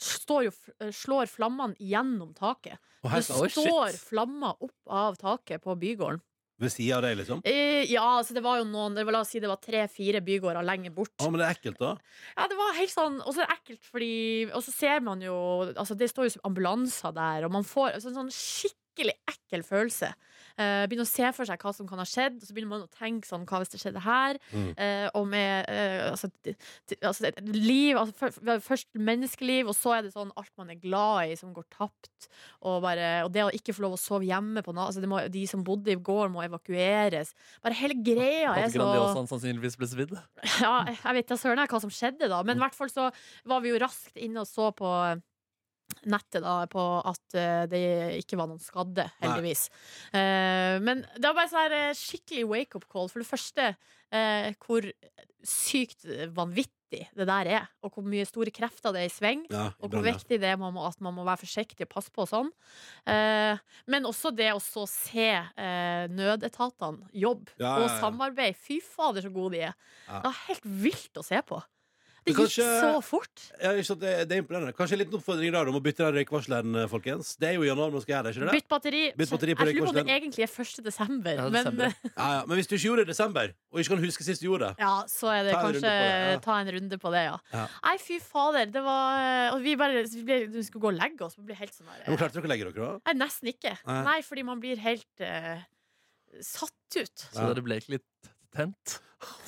står jo, slår flammene gjennom taket. Det her, står flammer opp av taket på bygården. Ved sida av deg, liksom? Eh, ja, altså det var jo noen det var, La oss si det var tre-fire bygårder lenger bort. Ah, men det er ekkelt, da. Ja, det var helt sånn Og så er det ekkelt, fordi Og så ser man jo Altså, det står jo ambulanser der, og man får altså, en sånn skikkelig ekkel følelse. Uh, begynner å se for seg hva som kan ha skjedd, og så begynner man å tenke sånn Hva hvis det skjedde her? Mm. Uh, og med uh, altså, altså, liv altså, Først menneskeliv, og så er det sånn alt man er glad i, som går tapt. Og, bare, og det å ikke få lov å sove hjemme på natta altså, De som bodde i gården, må evakueres. Bare hele greia er så Grandiosaen sannsynligvis ble svidd. ja, jeg vet da søren hva som skjedde da Men i hvert fall så var vi jo raskt inne og så på nettet da På at eh, det ikke var noen skadde, heldigvis Uh, Men det var bare sånn her eh, skikkelig wake-up call For det første uh, Hvor sykt vanvittig det der er Og hvor mye store krefter det er i sving Ja, og hvor ja. viktig det er man må, at man må være forsiktig og passe på og sånn. Eh, men også det å så se eh, nødetatene jobbe Ja, og samarbeide. Fy fader, så gode de er. Det var helt vilt å se på. Det gikk kanskje- så fort. Ja, ikke sant, det, det er imponerende. Kanskje en liten oppfordring om å bytte den røykvarsleren, eh, folkens. Det er jo i januar man skal gjøre det, ikke det? Bytt batteri. Bytt batteri på jeg lurer på om det egentlig er 1. desember. Ja, men desember. Ja, ja. Men hvis du ikke gjorde det i desember, og ikke kan huske sist du gjorde det ja, så er det Ta kanskje det, ja. ta en runde på det, ja. Ja. Nei, fy fader. Det var Og vi bare vi ble, vi skulle gå og legge oss. Vi ble helt sånn Men der, klarte dere å legge dere, da? Nei, nesten ikke. Nei. Nei, fordi man blir helt uh, satt ut. Så dere ble ikke litt tent?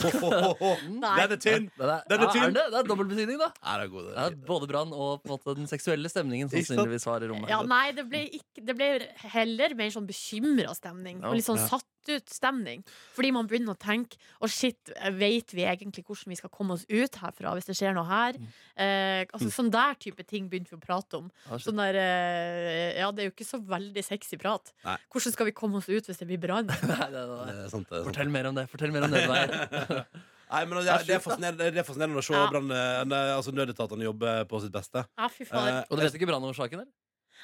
Nei. Den er tynn! Den er, Den er ja, tynn. er det? det er dobbeltbetydning, da. Ja, det er god, det Ja, er fint. både brann og på en måte, den seksuelle stemningen Ikke sant? sannsynligvis var i rommet. Ja, nei, det ble, ikke, det ble heller mer sånn bekymra stemning. Ja, Og litt sånn ja. satt ut stemning. Fordi man begynner å tenke Å, shit, vet vi egentlig hvordan vi skal komme oss ut herfra hvis det skjer noe her? Mm. Eh, altså, sånn der type ting begynte vi å prate om. Ja, shit. Sånn der, eh, ja, det er jo ikke så veldig sexy prat. Nei. Hvordan skal vi komme oss ut hvis det blir brann? Nei, det, det, Det er sant, det er sant. Fortell mer om det. Fortell mer om det. Veier. Nei, men det, er, det, er fascinerende, det er fascinerende å se Ja. brann, eh, altså nødetatene jobbe på sitt beste. Ja, fy fader. Eh, Og du vet ikke brannårsaken, eller?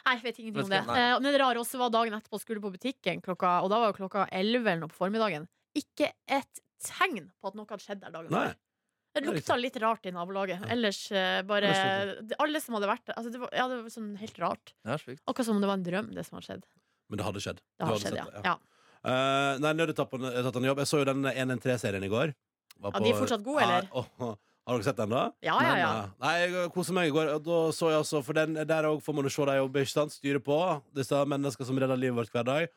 Nei, jeg vet ingenting om det. Nei. Eh, men det rare også var dagen etterpå skulle på butikken, klokka, og da var jo klokka 11 eller noe på formiddagen. Ikke et tegn på at noe hadde skjedd der dagen før. Det lukta litt rart i nabolaget. Ellers eh, bare det- Alle som hadde vært der altså det, var, ja, det var sånn helt rart. Akkurat som om det var en drøm, det som hadde skjedd. Men det hadde skjedd. Det hadde skjedd, sett ja. det, ja. Eh, nei, tatt en jobb. Jeg så jo den 113-serien i går. Var Ja, de er fortsatt gode, eller? Ja, oh. har dere sett den, da? Ja, ja, ja. Nei, jeg koser meg i går. Og da så jeg altså, for den, Der òg får man jo se dem jobbe, ikke sant? Styre på disse menneskene som redder livet vårt hver dag.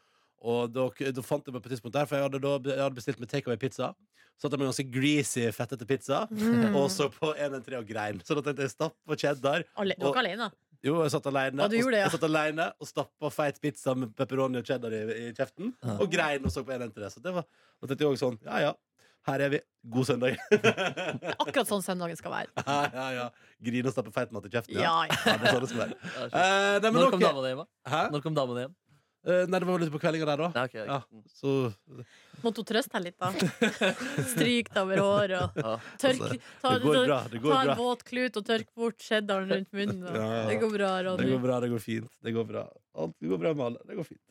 Og da, da fant jeg meg på et tidspunkt der, for jeg hadde, da, jeg hadde bestilt med takeaway-pizza. Så hadde jeg med ganske greasy, fettete pizza. Mm. Og så på 113 og grein. Så da tenkte jeg stapp og cheddar. Alle, du er ikke alene? Jo, jeg satt alene, og, ja. jeg satt alene og stappa feit pizza med pepperoni og cheddar i, i kjeften. Ja. Og grein og så på 113. Så det var, og tenkte jeg også sånn Ja ja, her er vi. God søndag. Akkurat sånn søndagen skal være. ja, ja, ja. Grine og stappe feit mat i kjeften. Ja. Ja, ja. ja, det er sånn det skal være. Ja. Eh, nei, men Når kom okay. Når kom damene hjem? Eh, nei, det var litt på kveldinga der, da. Nei, ok, ok. Ja, så Måtte hun trøste deg litt, da? Stryk deg over håret og Ja. tørk Altså, ta, Det går bra. Det går Ta en bra. våt klut og tørk bort cheddaren rundt munnen. Og. Ja, ja. Det går bra, Det Ronny. går bra, det går fint. Det går bra. Alt går bra med alle. Det går fint.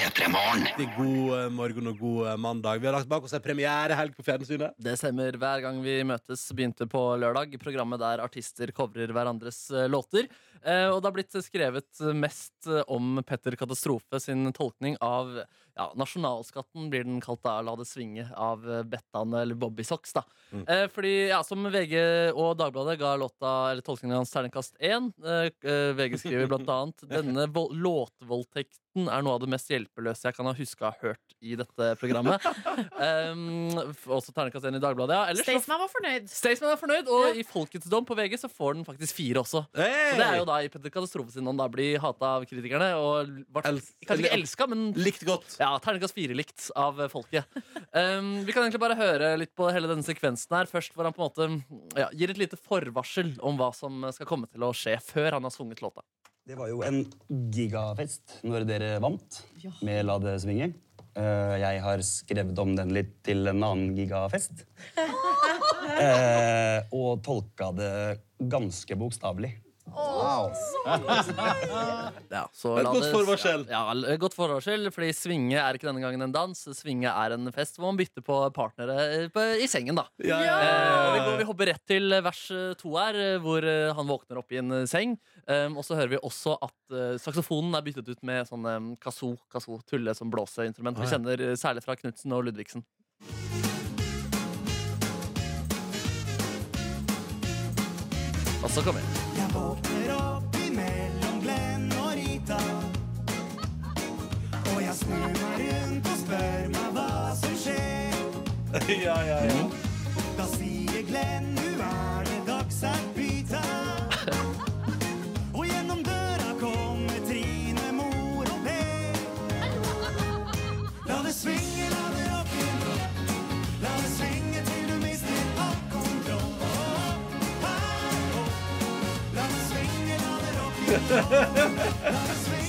P3 Morgen. God eh, morgen og god eh, mandag. Vi har lagt bak oss en premierehelg på fjernsynet. Det stemmer. Hver gang vi møtes, begynte på lørdag. Programmet der artister covrer hverandres eh, låter. Eh, og det har blitt skrevet mest om Petter Katastrofe sin tolkning av ja, nasjonalskatten, blir den kalt da, La det svinge, av Bettan eller Bobby Socks. da. Mm. Eh, fordi, ja, som VG og Dagbladet ga låta, eller tolkningen hans terningkast én. VG skriver blant annet denne vold- låtvoldtekten er noe av det mest hjelpeløse jeg kan ha huska hørt i dette programmet. um, også terningkast én i Dagbladet. Ja. Ellers Staysman var fornøyd. Staysman var fornøyd, og i Folkets dom på VG så får den faktisk fire også. Hey! Så det er jo da i Petter Katastrofe sin ånd da blir hata av kritikerne. Og ble, kanskje ikke elska, men Likt godt. ja, terningkast fire likt av folket. Um, vi kan egentlig bare høre litt på hele denne sekvensen her. Først hvor han på en måte ja, gir et lite forvarsel om hva som skal komme til å skje, før han har sunget låta. Det var jo en gigafest når dere vant med La det svinge. Eh, jeg har skrevet om den litt til en annen gigafest. Eh, og tolka det ganske bokstavelig. Ja, så Et godt forvarsel. Ja, godt forvarsel, fordi Svinge er ikke denne gangen en dans. Svinge er en fest hvor man bytter på partnere eh, på, i sengen, da. Ja, ja, Eh, ja, vi, ja. går, vi hopper rett til vers eh, to her, eh, hvor han våkner opp i en seng. Um, og så hører vi også at saksofonen er byttet ut med sånn um, kazoo, kazoo, tulle som blåseinstrument. Vi kjenner særlig fra Knutsen og Ludvigsen. Og så kommer vi. Jeg våkner opp imellom Glenn og Rita. Og jeg snur meg rundt og spør meg hva som skjer. ja, ja, ja. Da sier Glenn nu er det dags at Come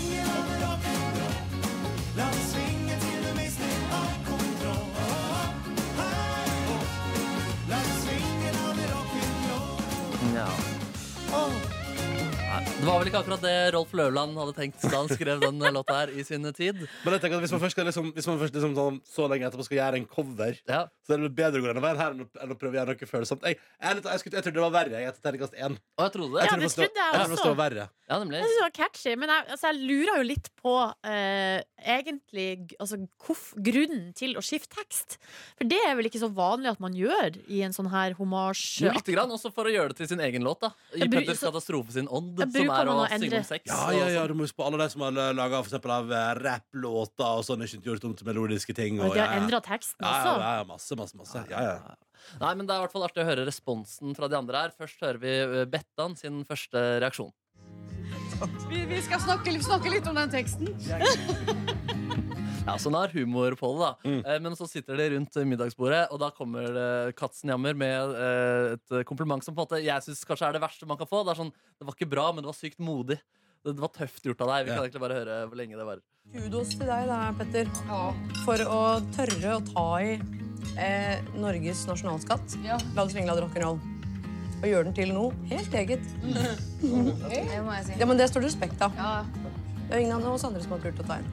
det var vel ikke akkurat det Rolf Løvland hadde tenkt da han skrev den låta her i sin tid. Men jeg tenker at hvis man først, skal liksom, hvis man først liksom sånn, så lenge etterpå skal gjøre en cover, Ja. så er det bedre å gå denne veien her enn å, enn å prøve å gjøre noe følsomt. Jeg, jeg, jeg, jeg trodde det var verre. Jeg etter terningkast én. Og jeg trodde det. Ja, trodde det var trodde jeg jeg trodde det var verre. Ja, nemlig. Jeg synes det var catchy, men jeg, altså, jeg lurer jo litt på uh, egentlig altså, hvorf, grunnen til å skifte tekst. For det er vel ikke så vanlig at man gjør i en sånn her homasj. Lite grann, også for å gjøre det til sin egen låt. da I Petters katastrofe sin ånd, Jeg er å synge om sex. Ja, ja, ja, sånn. du må huske på alle de som har laga av eh, rapplåter og sånne ikke gjort om til melodiske ting. Og Og, de har ja. endra teksten også. ja, ja, masse, masse, masse. Ja, ja. Nei, men Det er i hvert fall artig å høre responsen fra de andre her. Først hører vi eh, Bettan sin første reaksjon. Vi, vi skal snakke, snakke litt om den teksten. Ja, Så han har humor på det, da. Mm. Eh, Men så sitter de rundt middagsbordet, og da kommer det Katzenjammer med eh, et kompliment som på en måte jeg syns kanskje er det verste man kan få. Det er sånn, det var ikke bra, men det var sykt modig. Det, det var tøft gjort av deg. Vi kan egentlig bare høre hvor lenge det varer. Kudos til deg da, Petter, for å tørre å ta i eh, Norges nasjonalskatt. La det svinge, la rock'n'roll. Og gjøre den til noe helt eget. Det må jeg si. Ja, men Det står det respekt av. Det er ingen av oss andre som har turt å ta en.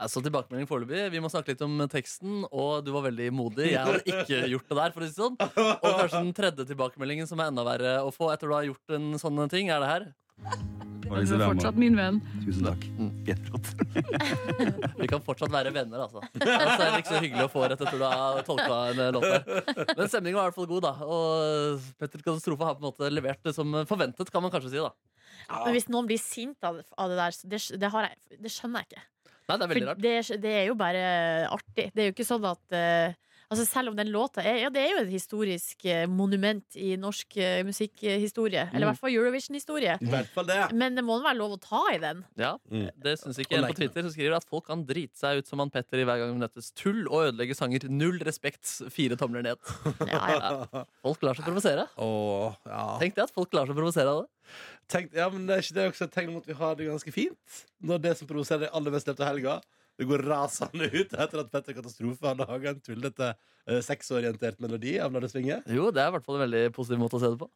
Altså, tilbakemelding foreløpig. Vi må snakke litt om teksten, og du var veldig modig. Jeg hadde ikke gjort det der, for å si det sånn. Og kanskje den tredje tilbakemeldingen som er enda verre å få etter du har gjort en sånn ting, er det her. Du er fortsatt min venn. Tusen takk. Kjempeflott. Vi kan fortsatt være venner, altså. altså det er ikke så hyggelig å få rett etter du har tolka en låt der. Men stemningen var i hvert fall god, da. Og Petter Katastrofe har på en måte levert det som forventet, kan man kanskje si. da Ja, men hvis noen blir sint av, av det der, det, det, har jeg, det skjønner jeg ikke. Nei, det er veldig rart. det, er- det jo bare artig. Det er jo ikke sånn at eh, Altså Selv om den låta er, ja, det er jo et historisk eh, monument i norsk eh, musikkhistorie. Eller i hvert fall Eurovision-historie. I hvert fall det. Men det må være lov å ta i den. Ja, Mm. Det syns ikke en på. Twitter, som skriver at folk kan drite seg ut som han Petter i hver gang vi møtes. Tull og ødelegge sanger. Null respekt. Fire tomler ned. Ja, ja. Folk lar seg provosere. Åh, ja. Tenk det at folk lar seg provosere av det. Tenk, ja, men det er ikke det også et tegn om at vi har det ganske fint? Når det som provoserer deg aller mest av helga, det går rasende ut etter at Petter Katastrofe har laga en tullete eh, sexorientert melodi av La det svinge. Jo, det er i hvert fall en veldig positiv måte å se det på.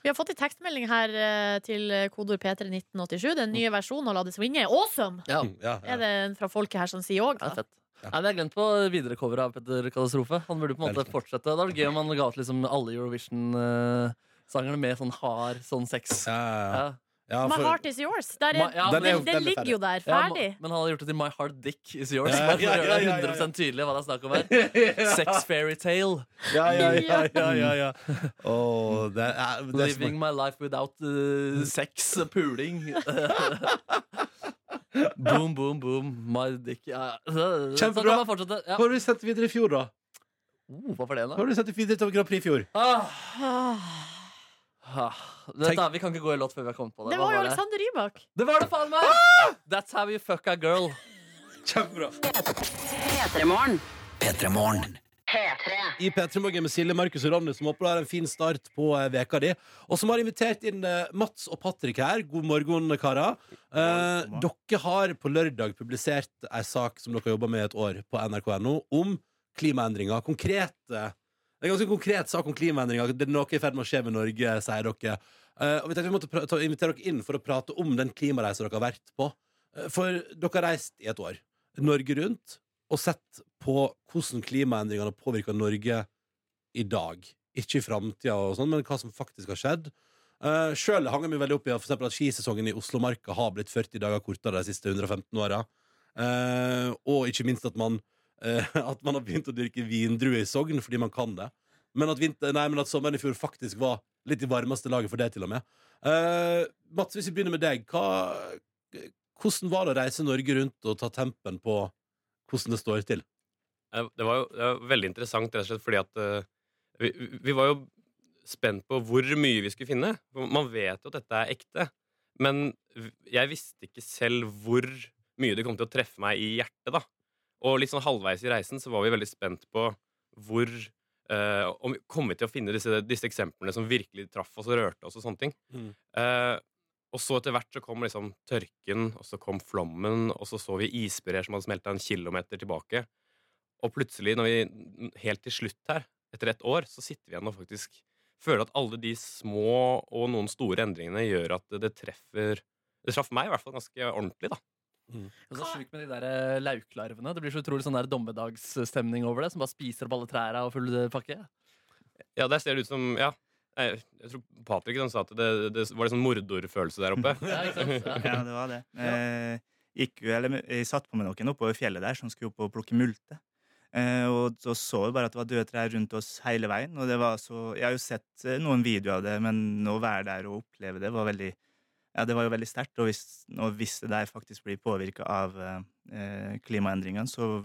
Vi har fått en tekstmelding her eh, til kodord P31987. Den nye versjonen av La det svinge. Awesome! Ja, Ja, Er det en fra folket her som sier òg? Ja, er. Nei, men Jeg har glemt på videre cover av Petter Katastrofe. Han burde på en måte fortsette. Det var gøy om han ga ut liksom alle Eurovision-sangerne med sånn hard sånn sex. ja, ja. Ja. ja, My for- heart is yours. Der er, my, ja, den, er den, den er ligger jo der, Ja, ferdig. men han hadde gjort det til My heart Dick Is Yours. Ja, ja, ja, ja, ja. 100 tydelig hva det er snakk om her. Sex fairytale. ja, ja, ja, ja, ja, ja. Åh, det er, det Living my life without uh, sex. Puling. boom, boom, boom. My dick. Ja. Kjempebra. kan man fortsette. Ja. Hva har du sett videre i fjor, da? Oh, hva var det, Hva da? har du sett videre til Grand Prix i fjor? Ah. Ah. Tenk- du, vi kan ikke gå i låt før vi har kommet på det. Det var jo? Alexander Rybak. Det var det faen meg! That's how you fuck a girl. Kjempebra. P3morgen. P3morgen. I P3 Morgen med Silje, Markus og Ronny, som håper du har en fin start på eh, veka di. Og som har invitert inn eh, Mats og Patrick her. God morgen, karer. Eh, dere har på lørdag publisert ei sak som dere har jobba med i et år på nrk.no, om klimaendringer. Konkrete det er en ganske konkret sak om klimaendringer. Det er noe i ferd med å skje med Norge, sier dere. Eh, og vi tenkte vi måtte invitere dere inn for å prate om den klimareisen dere har vært på. Eh, for dere har reist i et år, Norge rundt, og sett på hvordan klimaendringene har påvirka Norge i dag. Ikke i framtida, sånn, men hva som faktisk har skjedd. Uh, Sjøl hang jeg meg veldig opp i for at skisesongen i Oslomarka har blitt 40 dager kortere de siste 115 åra. Uh, og ikke minst at man, eh, at man har begynt å dyrke vindruer i Sogn fordi man kan det. Men at, vinter, nei, men at sommeren i fjor faktisk var litt i varmeste laget for det, til og med. Uh, Mats, hvis vi begynner med deg. Hva, hvordan var det å reise Norge rundt og ta tempen på hvordan det står til? Eh, Det var jo det var veldig interessant, rett og slett fordi at uh, vi, vi var jo spent på hvor mye vi skulle finne. Man vet jo at dette er ekte. Men jeg visste ikke selv hvor mye det kom til å treffe meg i hjertet. da. Og litt sånn halvveis i reisen så var vi veldig spent på hvor eh, Om vi kom vi til å finne disse, disse eksemplene som virkelig traff oss og rørte oss og sånne ting. Mm. Eh, og så etter hvert så kom liksom tørken, og så kom flommen, og så så vi isbreer som hadde smelta en kilometer tilbake. Og plutselig, når vi helt til slutt her, etter et år, så sitter vi igjen og faktisk føler at alle de små og noen store endringene gjør at det treffer Det traff meg i hvert fall ganske ordentlig, da. Og så sjukt med de der eh, lauklarvene. Det blir så utrolig sånn der dommedagsstemning over det, som bare spiser opp alle trærne og full pakke. Ja, der ser det ut som Ja. Jeg, jeg tror Patrick han, sa at det, det var en sånn mordorfølelse der oppe. Ja. Ja. Ja, det var det. Eh, gikk jo, eller, jeg satt på med noen oppover fjellet der som skulle opp og plukke multe. Eh, og så så vi bare at det var døde trær rundt oss hele veien. Og det var så, jeg har jo sett eh, noen videoer av det, men å være der og oppleve det var veldig ja, det var jo veldig sterkt. Og hvis, og hvis det der faktisk blir påvirka av eh, klimaendringene, så,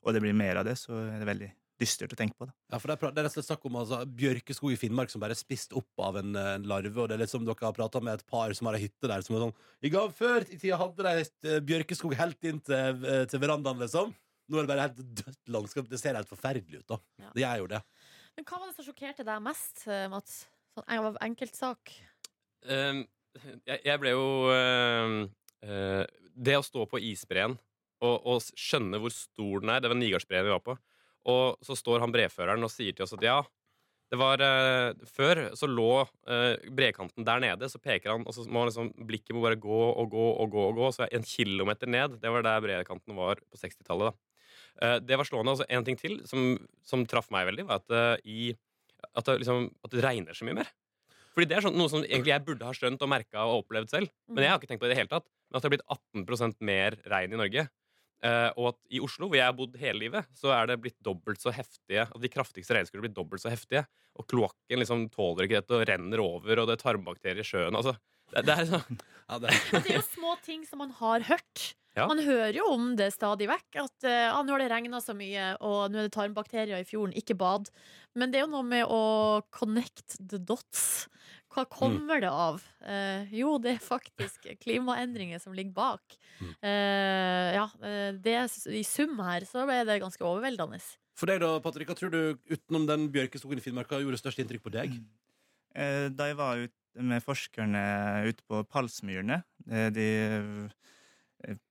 og det blir mer av det, så er det veldig dystert å tenke på. da. Ja, for Det er, det er rett og slett snakk om altså, bjørkeskog i Finnmark som bare er spist opp av en, en larve. Og det er litt som dere har prata med et par som har ei hytte der. Som er sånn I gang før i tida hadde de eh, bjørkeskog helt inn til, eh, til verandaen, liksom. Nå er det bare helt dødt landskap. Det ser helt forferdelig ut, da. Ja. Det gjør jo det. Men hva var det som sjokkerte deg mest, eh, Mats? Sånn enkeltsak. Ehm, jeg, jeg ble jo øh, øh, Det å stå på isbreen og, og skjønne hvor stor den er Det var Nigardsbreen vi var på. Og så står han breføreren og sier til oss at ja, det var øh, Før så lå brekanten der nede, så peker han, og så må liksom, blikket må bare gå og gå og gå. og gå Så en kilometer ned, det var der brekanten var på 60-tallet. da. Det var slående. Og en ting til som, som traff meg veldig, var at, i, at, det, liksom, at det regner så mye mer. Fordi det er sånn, noe som egentlig jeg burde ha skjønt og merka og opplevd selv. Men jeg har ikke tenkt på det i det hele tatt. Men at det har blitt 18% mer regn i Norge. Uh, og at i Oslo, hvor jeg har bodd hele livet, så er det blitt dobbelt så heftige At de kraftigste regnskuddene blir blitt dobbelt så heftige. Og kloakken liksom tåler ikke dette og renner over, og det er tarmbakterier i sjøen. Altså, det, det er sånn Ja, det er jo små ting som man har hørt. Ja. Man hører jo om det stadig vekk. At eh, ah, nå har det regna så mye, og nå er det tarmbakterier i fjorden. Ikke bad. Men det er jo noe med å connect the dots. Hva kommer det av? Eh, jo, det er faktisk klimaendringer som ligger bak. Eh, ja, eh, det, I sum her så ble det ganske overveldende. For deg, da, Patrick, hva tror du utenom den bjørkeskogen i Finnmark gjorde størst inntrykk på deg? Eh, Da jeg var ute med forskerne ute på Palsmyrene, de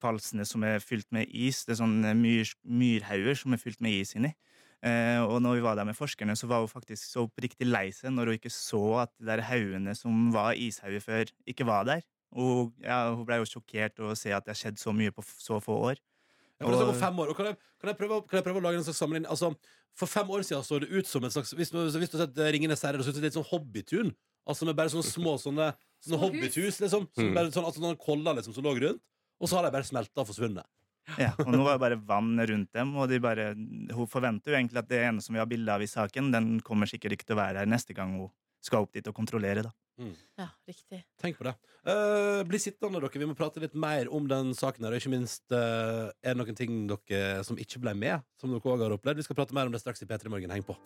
palsene som er fylt med is, det er sånne myr, myrhauger som er fylt med is inni. Eh, og når vi var der med forskerne, så var hun faktisk så oppriktig lei seg når hun ikke så at de der haugene som var ishauger før, ikke var der. Og ja, hun ble jo sjokkert å se at det har skjedd så mye på så få år. Ja, for det fem år. Og kan, jeg, kan, jeg prøve, kan jeg prøve å lage en slags sammenligning? Altså, for fem år siden så det ut som et slags Hvis hvis du har sett eh, Ringenes herre, så ut som et litt sånn hobbytun. Altså med bare sånne små sånne, sånne hobbythus, liksom. Som Mm. bare, sånn, altså noen koller liksom, som lå rundt. Og så har de bare smelta og forsvunnet. Ja, og nå var det bare vann rundt dem, og de bare, hun forventer jo egentlig at det ene som vi har bilde av i saken, den kommer sikkert ikke til å være her neste gang hun skal opp dit og kontrollere. da. Ja, riktig. Tenk på det. Uh, bli sittende, dere. Vi må prate litt mer om den saken her. Og ikke minst uh, er det noen ting dere som ikke ble med, som dere òg har opplevd. Vi skal prate mer om det straks i P3 Morgen. Heng på.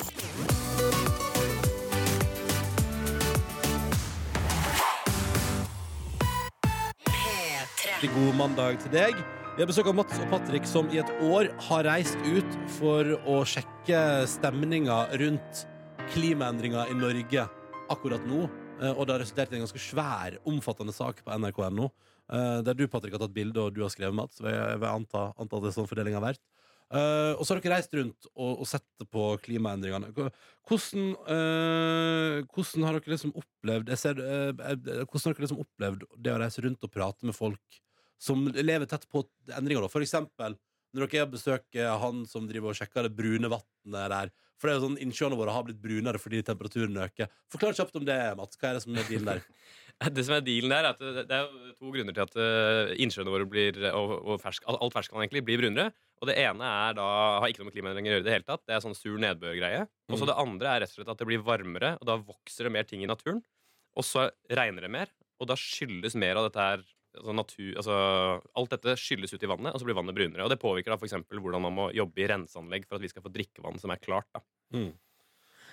Riktig god mandag til deg. Vi har besøk av Mats og Patrick, som i et år har reist ut for å sjekke stemninga rundt klimaendringer i Norge akkurat nå. Eh, Og det har resultert i en ganske svær, omfattende sak på nrk.no. eh, Der du, Patrick, har tatt bilde, og du har skrevet, Mats. Jeg vil anta, anta det er sånn fordelinga har vært. Uh, og så har dere reist rundt og, og sett på klimaendringene. Hvordan, uh, hvordan har dere liksom opplevd ser, eh, eh, Hvordan har dere liksom opplevd det å reise rundt og prate med folk som lever tett på endringer? Da? For eksempel når dere besøker han som driver og sjekker det brune vannet der. For det er jo sånn innsjøene våre har blitt brunere fordi temperaturen øker. Forklar kjapt om det, Mats. Hva er det som er dealen der? Det som er dealen der, er at det, det er to grunner til at uh, innsjøene våre blir, og, og fersk, alt ferskvann egentlig blir brunere. Og det ene er da, har ikke noe med klimaendringer å gjøre i det hele tatt. Det er sånn sur nedbør-greie. Og så Mm. det andre er rett og slett at det blir varmere, og da vokser det mer ting i naturen. Og så regner det mer, og da skyldes mer av dette her altså natur, altså, Alt dette skylles ut i vannet, og så blir vannet brunere. Og det påvirker da f.eks. hvordan man må jobbe i renseanlegg for at vi skal få drikkevann som er klart. da.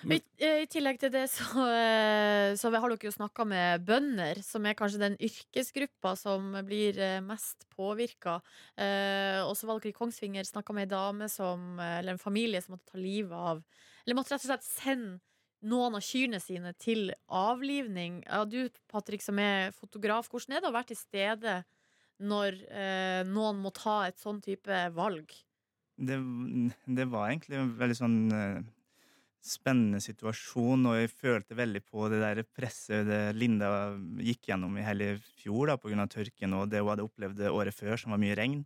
I, I tillegg til det så, eh, så har dere jo snakka med bønder, som er kanskje den yrkesgruppa som blir eh, mest påvirka. Eh, og så var dere i Kongsvinger snakka med ei dame som, eller en familie som måtte ta livet av Eller måtte rett og slett sende noen av kyrne sine til avlivning. Ja, du, Patrick, som er fotograf, hvordan er det å være til stede når eh, noen må ta et sånn type valg? Det, det var egentlig en veldig sånn eh, spennende situasjon, og jeg følte veldig på det der presset det Linda gikk gjennom i hele fjor da, pga. tørken og det hun hadde opplevd året før, som var mye regn.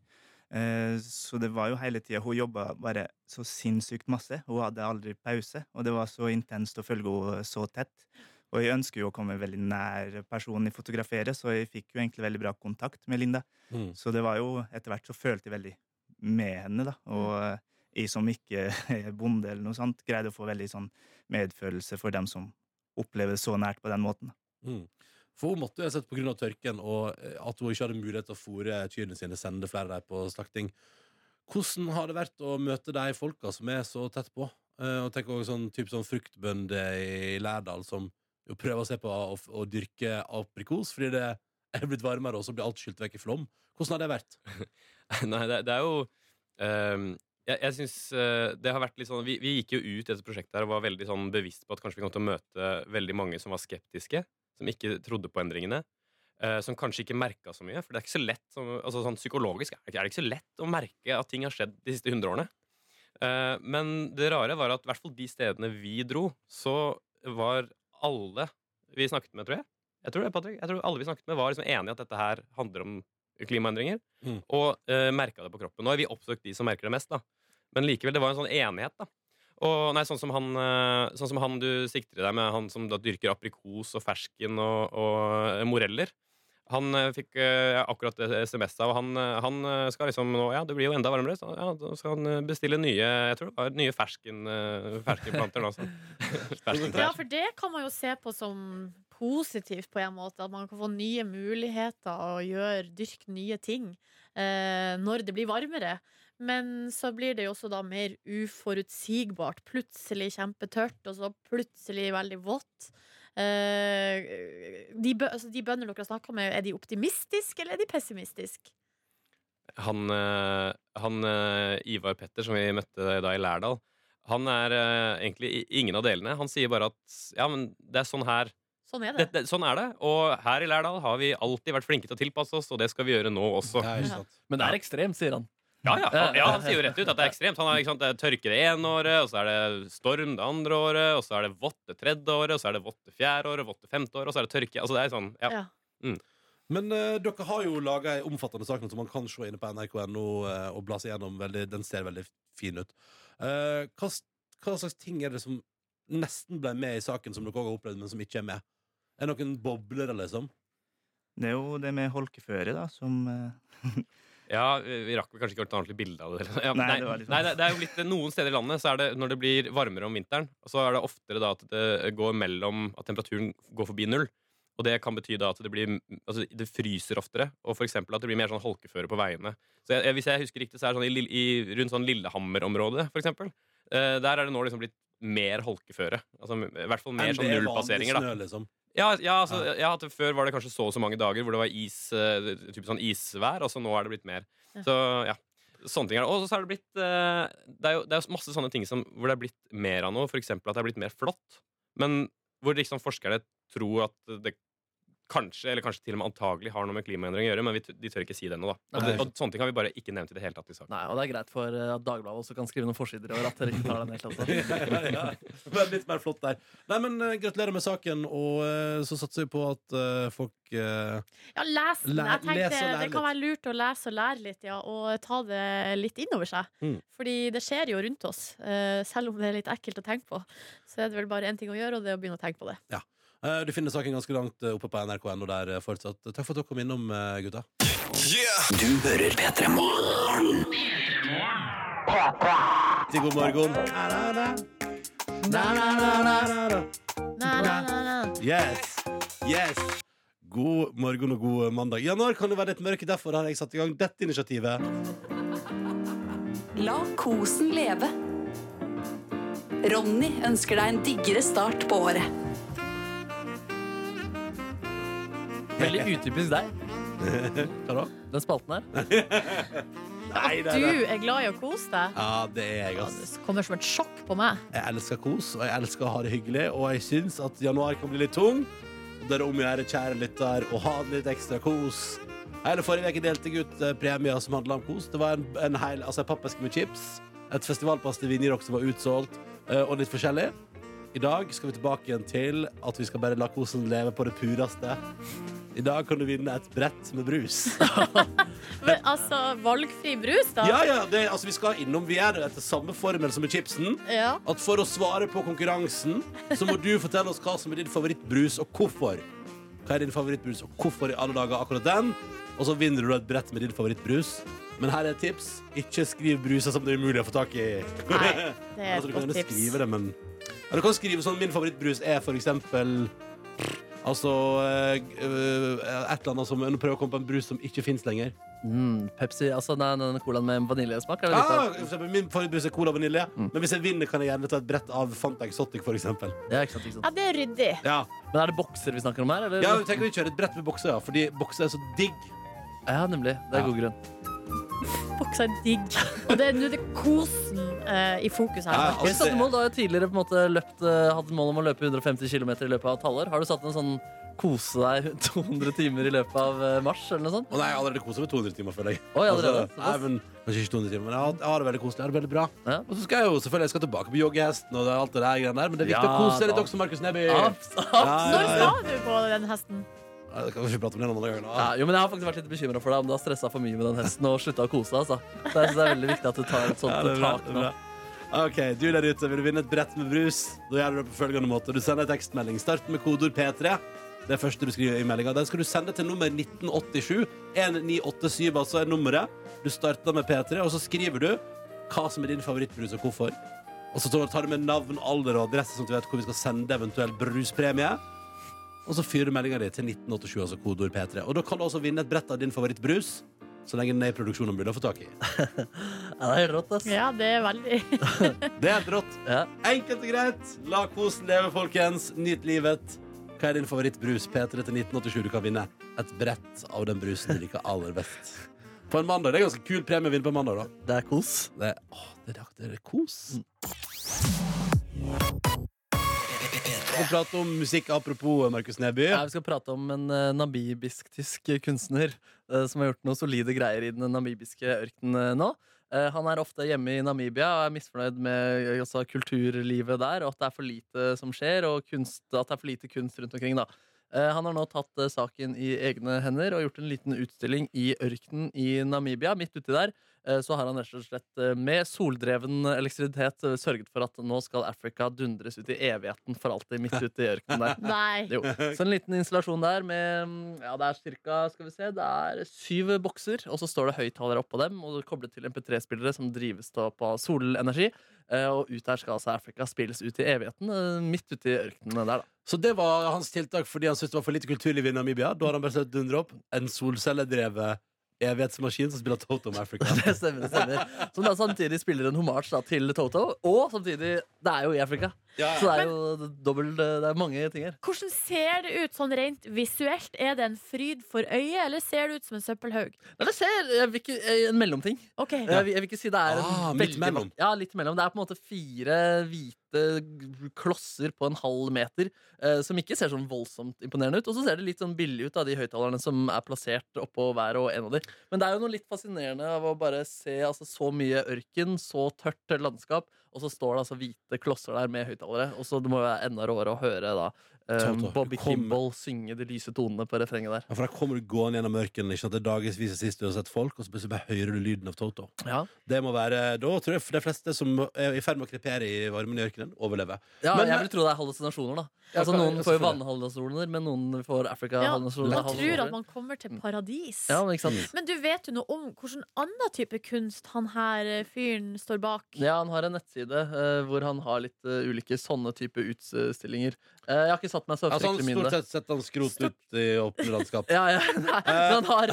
Eh, Så det var jo hele tida Hun jobba bare så sinnssykt masse. Hun hadde aldri pause, og det var så intenst å følge henne så tett. Og jeg ønsker jo å komme veldig nær personen jeg fotograferer, så jeg fikk jo egentlig veldig bra kontakt med Linda. Mm. Så det var jo etter hvert så følte jeg veldig med henne, da. Og eh, jeg som ikke er bonde eller noe sånt, greide å få veldig sånn medfølelse for dem som opplever det så nært på den måten. Mm. For hun måtte jo ha sett av tørken og eh, at hun ikke hadde mulighet til å fôre kyrne sine, sende flere dem på slakting. Hvordan har det vært å møte de folka som er så tett på? Eh, og tenk også sånn, typ sånn fruktbønder i Lærdal som jo prøver å se på å, å dyrke aprikos fordi det er blitt varmere, og så blir alt skylt vekk i flom. Hvordan har det vært? Nei, det, det er jo um, Jeg, jeg synes eh, det har vært litt sånn vi, vi gikk jo ut i dette prosjektet her og var veldig sånn bevisst på at kanskje vi kom til å møte veldig mange som var skeptiske, som ikke trodde på endringene. eh, som kanskje ikke merka så mye. For det er ikke så lett som, altså sånn Psykologisk er det ikke- så lett å merke at ting har skjedd de siste hundre årene. Eh, men det rare var at i hvert fall de stedene vi dro, så var alle vi snakket med, tror jeg Jeg tror det, Patrick. Jeg tror alle vi snakket med, var liksom enige at dette her handler om klimaendringer. Mm. Og uh, merka det på kroppen. Nå har vi oppsøkt de som merker det mest, da. Men likevel, det var en sånn enighet, da. Og nei, sånn som han, eh, sånn som han du sikter i deg med, han som da dyrker aprikos og fersken og, og eh, moreller. Han eh, fikk ja, akkurat SMS av, og han, han skal liksom nå Ja, det blir jo enda varmere, så ja, da skal han bestille nye Jeg tror det var nye fersken, ferskenplanter nå. Så. Ja, for det kan man jo se på som positivt på en måte. At man kan få nye muligheter og gjøre, dyrke nye ting eh, når det blir varmere. Men så blir det jo også da mer uforutsigbart. Plutselig kjempetørt, og så plutselig veldig vått. Eh, de, bø altså, de bøndene dere har snakka med, er de optimistiske eller er de pessimistiske? Han, eh, han eh, Ivar Petter, som vi møtte da i Lærdal, han er egentlig ingen av delene. Han sier bare at ja, men det er sånn her Sånn er det. det, det, sånn er det. Og her i Lærdal har vi alltid vært flinke til å tilpasse oss, og det skal vi gjøre nå også. Men det er ekstremt, sier han. Ja, ja, han, ja, han sier jo rett ut at det er ekstremt. Han har, ikke sant, det er tørke det ene året, og så er det storm det andre året, og så er det vått det tredje året, og så er det vått det fjerde året, vått det femte året, og så er det tørke. Altså, det er sånn, ja. Mm. Men uh, dere har jo laga ei omfattende sak som man kan se inne på nrk.no uh, og bla seg gjennom. Veldig, den ser veldig fin ut. Uh, hva, hva slags ting er det som nesten ble med i saken, som dere òg har opplevd, men som ikke er med? Er det noen bobler, liksom? Det er jo det med holkeføre, da, som eh, Ja, vi rakk kanskje ikke å ta ordentlig bilde av det. Ja, Nei, nei, det litt nei, det, det er jo litt Noen steder i landet så er det når det blir varmere om vinteren, så er det oftere da at det går mellom At temperaturen går forbi null. Og det kan bety da at det blir Altså det fryser oftere, og for eksempel at det blir mer sånn holkeføre på veiene. Så jeg, Hvis jeg husker riktig, så er det sånn i, i, rundt sånn Lillehammer-området, for eksempel. Eh, der er det nå liksom blitt mer holkeføre. Altså i hvert fall mer sånn er nullpasseringer, da. snø, liksom. Ja, ja, altså, ja, at Før var det kanskje så og så mange dager hvor det var is, eh, typ sånn isvær, og så nå er det blitt mer. Så ja, sånne ting er det. Og så er det blitt eh, Det er jo det er jo masse sånne ting som, hvor det er blitt mer av noe. Eksempel at det er blitt mer flått. Men hvor liksom forskerne tror at det kanskje, eller kanskje til og med antagelig har noe med klimaendring å gjøre, men vi, t- de tør ikke si det ennå. da. Og, det- og sånne ting har vi bare ikke nevnt i det hele tatt i saken. Nei, og det er greit for eh, at Dagbladet også kan skrive noen forsider over at dere ikke tar den helt altså. ja, ja. Litt mer flott der. Nei, men uh, Gratulerer med saken, og uh, så satser vi på at uh, folk Ja, les den. Jeg tenkte Det kan være lurt å lese og lære litt, ja, og ta det litt innover seg. Mm. Fordi det skjer jo rundt oss. eh, Selv om det er litt ekkelt å tenke på, så er det vel bare én ting å gjøre, og det er å begynne å tenke på det. Ja. Eh, Du finner saken ganske langt eh, oppe på nrk.no der eh, fortsatt. Takk for at dere kom innom, gutta. gutta. Du hører P3 Morgen. Til god morgen. Yes. Yes. God morgen og god mandag. Januar kan jo være litt mørk, derfor har jeg satt i gang dette initiativet. La kosen leve. Ronny ønsker deg en diggere start på året. Veldig utypisk deg. Hva da? Den spalten her. Nei, det er Du er glad i å kose deg. Ja, det er jeg, ass. Det kommer som et sjokk på meg. Jeg elsker kos, og jeg elsker å ha det hyggelig, og jeg syns at januar kan bli litt tung. Og det er om å gjøre, kjære lytter, å ha litt ekstra kos. Hele forrige uke delte jeg ut eh, premier som handla om kos. Det var en, en, hel, altså en pappeske med chips, et festivalpass til Vinjerock som var utsolgt, eh, og litt forskjellig. I dag skal vi tilbake igjen til at vi skal bare la kosen leve på det pureste. I dag kan du vinne et brett med brus. Men altså, valgfri brus, da? Ja, ja, det, altså Vi skal innom Vi det etter samme formel som med chipsen. Ja. At For å svare på konkurransen Så må du fortelle oss hva som er din favorittbrus, og hvorfor. Hva er din favorittbrus, og hvorfor i alle dager akkurat den? Og så vinner du et brett med din favorittbrus. Men her er et tips. Ikke skriv bruser som det er umulig å få tak i. Nei, det er et altså, du kan godt tips. skrive det, men ja, Du kan skrive sånn Min favorittbrus er for eksempel Altså eh, øh, et eller annet som Nå prøver å komme på en brus som ikke fins lenger. Mm, Pepsi, altså nei, den colaen med vaniljesmak. Er det litt Ah, av- for eksempel, min favorittbrus er cola og vanilje. Mm. Men hvis jeg vinner, kan jeg gjerne ta et brett av Fanta Exotic, for eksempel. Ja, ikke sant, ikke sant. Ja, det er ryddig. Ja. Men er det bokser vi snakker om her? Eller? Ja, vi tenker vi kjører et brett med bokser, ja. Fordi bokser er så digg. Ja, nemlig. Det er Ja. god grunn. Boksa er digg. Og det er det er kosen eh, i fokus her. Ja, altså, Du mål, du har jo tidligere på en måte løpt, eh, hatt mål om å løpe 150 km i løpet av et halvår. Har du satt en sånn kose deg 200 timer i løpet av eh, mars? eller noe sånt? Og nei, jeg har allerede kosa meg 200 timer, føler jeg. Oi, allerede? Altså, nei, men, kanskje ikke 200 timer, men jeg har, jeg har det veldig koselig. Jeg har det veldig bra. Ja. Og så skal jeg jo selvfølgelig jeg skal tilbake på joggehesten og alt det der greiene der, men det er viktig Ja, å kose seg litt også, Markus Neby. Ja, Når skal du på den hesten? Kan vi ikke prate om det en annen gang. Ja, jo, men Jeg har faktisk vært litt bekymra for deg om du har stressa for mye med den hesten og slutta å kose deg. Altså. Så jeg synes det er veldig viktig at du tar et sånt Ja, tak nå. OK, du der ute, vil du vinne et brett med brus? Da gjør du det på følgende måte. Du sender en tekstmelding. Start med kodeord P3. Det første du skriver i meldinga. Den skal du sende til nummer 1987. 1987 altså er nummeret. Du starter med P3, og så skriver du hva som er din favorittbrus, og hvorfor. Og så tar du med navn, alder og adresse, sånn at du vet hvor vi skal sende eventuell bruspremie. Og så fyrer du meldinga di til 1987, altså kodeord P3. Og da kan du også vinne et brett av din favorittbrus. Så lenge den er i produksjon og mulig å få tak i. Ja, det er rått, ass. Ja, det er veldig Det er helt rått. Ja. Enkelt og greit. La kosen leve, folkens. Nyt livet. Hva er din favorittbrus? P3 til 1987. Du kan vinne et brett av den brusen du liker aller best. På en mandag. Det er ganske kul premie å vinne på en mandag. da Det er kos. Det er, åh, det er, det er kos. Vi skal prate om musikk apropos Markus Neby. Ja, vi skal prate om en uh, namibisk-tysk kunstner uh, som har gjort noen solide greier i den namibiske ørkenen eh, nå. Uh, han er ofte hjemme i Namibia og er misfornøyd med eh, altså, kulturlivet der, og at det er for lite som skjer, og kunst, at det er for lite kunst rundt omkring. da. Eh, han har nå tatt eh, saken i egne hender og gjort en liten utstilling i ørkenen i Namibia. Midt uti der eh, så har han rett og slett eh, med soldreven elektrisitet eh, sørget for at nå skal Africa dundres ut i evigheten for alltid midt ute i ørkenen der. Nei. Jo. Så en liten installasjon der med mm, Ja, det er cirka, skal vi se, det er syv bokser, og så står det høyttalere oppå dem, og koblet til MP3-spillere som drives på solenergi. Eh, Og ut der skal altså Africa spilles ut i evigheten, eh, midt ute i ørkenen der, da. Så det var hans tiltak fordi han syntes det var for lite kulturliv i Namibia. Da har han bare sett dundre opp en solcelledrevet evighetsmaskin som spiller Toto med Africa. Det stemmer, det stemmer. Som da samtidig spiller en homage da, til Toto, og samtidig Det er jo i Afrika. Ja, Så det er jo dobbelt Det er mange ting her. Hvordan ser det ut sånn rent visuelt? Er det en fryd for øyet, eller ser det ut som en søppelhaug? Nei, det ser jeg vil ikke, eh, en mellomting. Ok. Jeg, vil, jeg vil ikke si det er en Ah, midt veldig mellom. Ja, litt mellom. Det er på en måte fire hvite hvite klosser på en halv meter, eh, som ikke ser sånn voldsomt imponerende ut. Og så ser det litt sånn billig ut av de høyttalerne som er plassert oppå hver og en av de. Men det er jo noe litt fascinerende av å bare se altså, så mye ørken, så tørt landskap, og så står det altså hvite klosser der med høyttalere. Og så det må være enda råere å høre da Toto, Bobby Kimball synge de lyse tonene på refrenget der. Ja, for Da kommer du gående gjennom ørkenen. Ikke sant? Det er dagevis sist du har sett folk, og så plutselig bare hører du lyden av Toto. Ja. Det må være, Da tror jeg de fleste som er i ferd med å krepere i varmen i ørkenen, overlever. Ja, Men- jeg vil tro det er hallusinasjoner, da. Ja, Altså, noen får jo vannhallusinasjoner, men noen får Ja, Afrika-hallusinasjoner. man tror at man kommer til paradis. Ja, ikke sant? Men du vet jo noe om hvilken annen type kunst han her eh, fyren står bak? Ja, han har en nettside uh, hvor han har litt uh, ulike sånne type utstillinger. Eh, jeg har ikke satt meg så fryktelig mye stort sett sett han skrot ut i åpne landskap. Ja, ja, nei, men han har,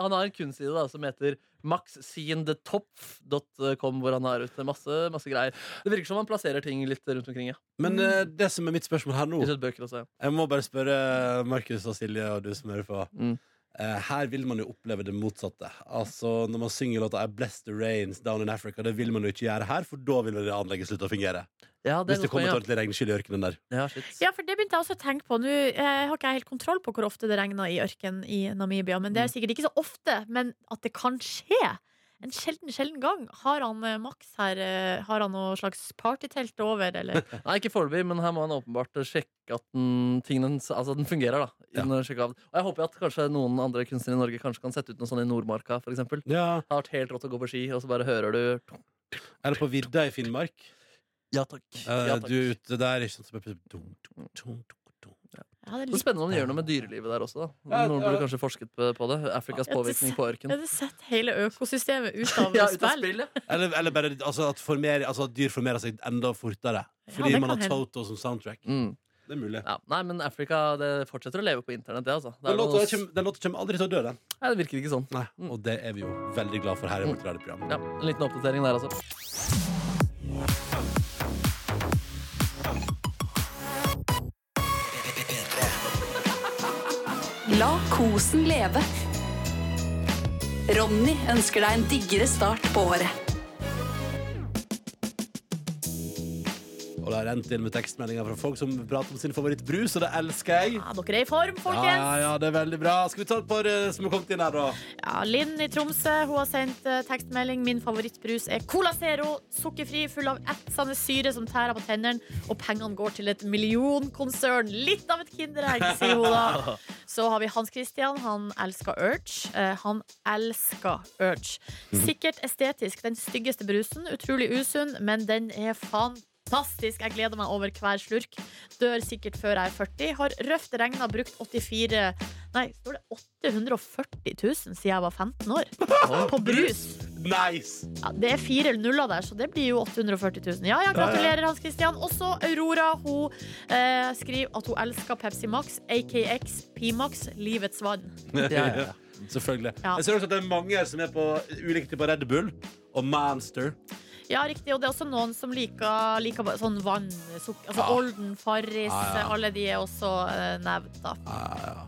han har, en kunstside da, som heter maxseendetopf.com, hvor han har ut masse, masse greier. Det virker som han plasserer ting litt rundt omkring. Ja. Men eh, det som er mitt spørsmål her nå også, ja. Jeg må bare spørre Markus og Silje og du som hører på. Mm. Eh, her vil man jo oppleve det motsatte. Altså Når man synger låta I bless the rains down in Africa, det vil man jo ikke gjøre her, for da vil det anlegget slutte å fungere. Ja, det er Hvis det kommer til et ordentlig regnskyll i ørkenen der. Ja, shit. Ja, for det begynte jeg også å tenke på. Nå eh, har ikke jeg helt kontroll på hvor ofte det regner i ørken i Namibia, men det Mm. er sikkert ikke så ofte. Men at det kan skje. En sjelden, sjelden gang. Har han eh, Max her eh, Har han noe slags partytelt over, eller? Nei, ikke foreløpig, men her må han åpenbart sjekke at den, tingene, altså, den fungerer. da Ja. sjekke av. Og jeg håper at kanskje noen andre kunstnere i Norge kanskje kan sette ut noe sånn i Nordmarka. For eksempel. Ja. Det har vært helt rått å gå på ski, og så bare hører du Eller på vidda i Finnmark. Ja takk. Eh, Ja, takk. du er ute der, ikke sant. så bare- dum, dum, dum, dum. Ja, det er Det er spennende om de gjør noe med dyrelivet der også. da Noen burde kanskje forsket på, det. Afrikas påvirkning på ørken. Jeg hadde sett hele økosystemet ut av Ja, spill. spill, ja. Eller, eller bare altså, at, former, altså, at dyr formerer seg enda fortere. Fordi ja, man har. Toto som soundtrack. Mm. Det er mulig. Ja, nei, men Afrika det fortsetter å leve på internett, det, altså. Det Den er låta noe- kommer, den låta kommer aldri til å dø, den. Nei, det virker ikke sånn. Nei, og det er vi jo veldig glad for her i vårt radioprogram. Ja, En liten oppdatering der, altså. La kosen leve. Ronny ønsker deg en diggere start på året. Og det har rent inn med tekstmeldinger fra folk som prater om sin favorittbrus, og det elsker jeg. Ja, dere er i form, folkens. Ja, ja, det er veldig bra. Skal vi ta et par eh, som har kommet inn her, da? Ja, Linn i Tromsø hun har sendt eh, tekstmelding. Min favorittbrus er Cola Zero. Sukkerfri, full av etsende syre som tærer på tennene. Og pengene går til et millionkonsern. Litt av et kinderegg, sier hun da. Så har vi Hans Christian. Han elsker Urge. Eh, han elsker Urge. Sikkert estetisk den styggeste brusen. Utrolig usunn, men den er fantastisk. Jeg gleder meg over hver slurk. Dør sikkert før jeg er 40. Har røft regna brukt 84 Nei, står det 840 000 siden jeg var 15 år? På brus. Nice! Ja, det er fire nuller der, så det blir jo 840 000. Ja, ja, gratulerer, Hans Christian. Også Aurora. Hun eh, skriver at hun elsker Pepsi Max, AKX, Pimax, livets vann. Ja, ja, ja. Selvfølgelig. Ja. Jeg ser også at det er mange som er på ulike typer Red Bull og Monster. Ja, riktig. Og det er også noen som liker, liker sånn vann. Altså Ja. Olden, Farris, Ja, ja. alle de er også uh, nevnt, da.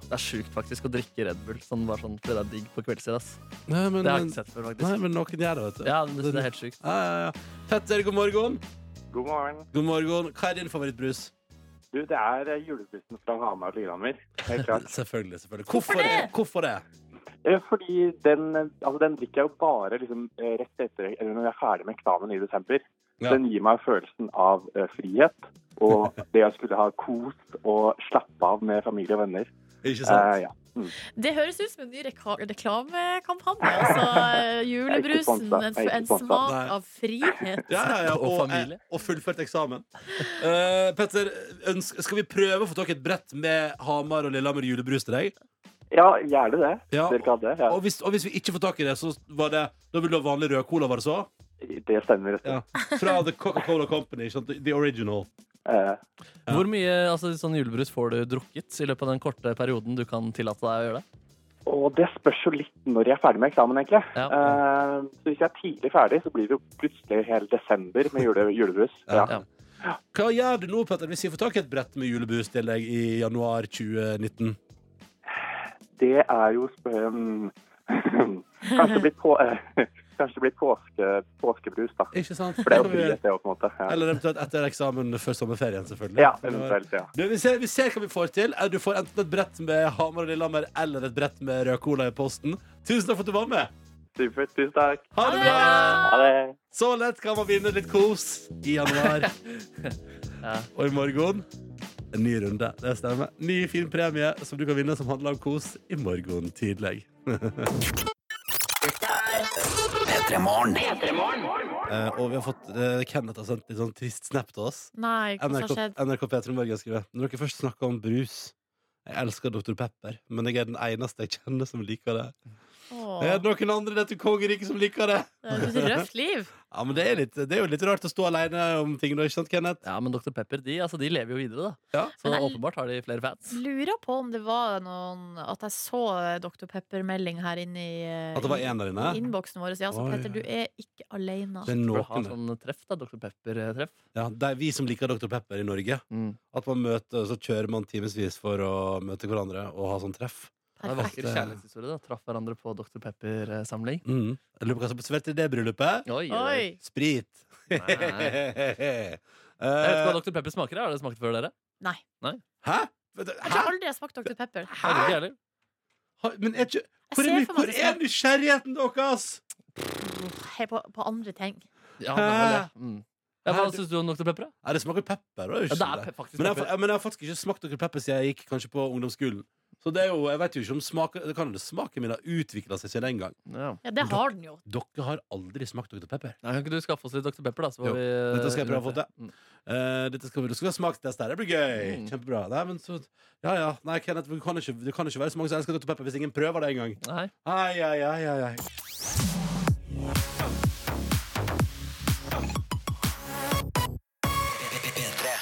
Det er sjukt faktisk å drikke Red Bull sånn, bare sånn, fordi det er digg på kveldstid. ass. Nei, men, det har jeg ikke sett før, faktisk. Nei, men noen gjør det, vet du. Ja, det, det er helt sjukt. Ja, ja, ja. Petter, god morgen. God morgen. God morgen. Hva er din favorittbrus? Du, det er eh, julebrusen fra Hamar og Lillehammer. Helt klart. Selvfølgelig. selvfølgelig. Hvorfor det? Hvorfor det? Eh, Fordi den, altså den drikker jeg jo bare liksom, eh, rett etter eller når jeg er ferdig med eksamen i desember. Ja. Den gir meg følelsen av eh, frihet og det jeg skulle ha kost og slappe av med familie og venner. Ikke sant? Eh, ja. Mm. Det høres ut som en ny reklamekampanje. Altså julebrusen, en, en smak Nei. av frihet. Ja, ja, ja. Og, familie. og fullført eksamen. Uh, Petter, skal vi prøve å få tak i et brett med Hamar og Lillehammer julebrus til deg? Ja, gjerne det. Ja. Dere kan det. Ja. Og, hvis, og hvis vi ikke får tak i det, så var det Da vil du ha vanlig rød cola, var det så? Det stemmer. Ja. Fra The Coca-Cola Company. The original. Eh, Hvor mye altså, sånn julebrus får du drukket i løpet av den korte perioden du kan tillate deg å gjøre det? Og det spørs jo litt når jeg er ferdig med eksamen, egentlig. Ja. Eh, så hvis jeg er tidlig ferdig, så blir det jo plutselig hele desember med jule, julebrus. Ja. Hva gjør du nå, Petter, hvis vi får tak i et brett med julebrus til deg i januar 2019? Det er jo Kanskje blitt på kanskje det blir påske, påskebrus, da. Ikke sant? For det er jo frihet, det òg, på en måte. Ja. Eller eventuelt etter eksamen før sommerferien, selvfølgelig. Ja, eventuelt, ja. Du, vi, ser, vi ser hva vi får til. Du får enten et brett med Hamar og Lillehammer eller et brett med rød cola i posten. Tusen takk for at du var med. Supert. Tusen takk. Ha det bra! Ha det. Så lett kan man vinne litt kos i januar. Og i morgen en ny runde. Det stemmer. Ny, fin premie som du kan vinne som handler om kos i morgen tidlig. Uh, og vi har fått uh, Kenneth har sendt litt sånn trist snap til oss. Nei, hva har NRK, skjedd? NRK P3 Morgen skriver Når dere først snakker om brus Jeg elsker Dr. Pepper Men jeg er den eneste jeg kjenner som liker det Åh. Er det noen andre i dette kongeriket som liker det? Det er et røft liv. Ja, men det er, litt, det er jo litt rart å stå alene om ting da, ikke sant, Kenneth? Ja, men Dr. Pepper de, altså, de lever jo videre, da. Så Men jeg- åpenbart har de flere fans. Lurer på om det var noen At jeg så Dr. Pepper-melding her inne i, eh, At det var en der inne? i innboksen vår. Ja, så Oi. Petter, du er ikke alene. Det er noen ha sånn treff, da. Dr. Pepper-treff. Ja, det er vi som liker Dr. Pepper i Norge At man møter, så kjører man timesvis for å møte hverandre Og ha sånn treff en vakker kjærlighetshistorie. da Traff hverandre på Dr. Pepper-samling. mm. Lurer på hva som serverte i det bryllupet Oi, oi, Sprit. Sprit Jeg vet ikke hva Dr. Pepper smaker. Har dere smakt før, dere? Nei. Nei? Hæ? Jeg har aldri smakt Dr. Pepper. Hæ? Hæ? Hæ? Men er ikke Hvor ser er, for meg hvor at det er nysgjerrigheten deres? Hei, på, på andre ting. Ja, det var det. Mm. Ja, hva syns du om Dr. Pepper? da? Ja, det smaker pepper. Da, Ja, det er pe- faktisk men, jeg, har pepper. men jeg har faktisk ikke smakt Dr. Pepper siden jeg gikk kanskje på ungdomsskolen. Så det er jo, jeg vet jo ikke om smaken Det kan hende smaken min har utvikla seg siden den gang. Ja. Ja, det har den jo. Dere har aldri smakt Dr. Pepper? Nei, kan ikke du skaffe oss litt Dr. Pepper, da? Så får Jo, vi, dette skal jeg prøve å få til. Mm. Eh, dette skal vi, du skal ha smakstest her. Det blir gøy. Mm. Kjempebra. Nei, men så, ja, ja. Nei, Kenneth, det kan, ikke, det kan ikke være så mange som elsker Dr. Pepper hvis ingen prøver det engang. Nei. Ai, ai, ai, ai, ai.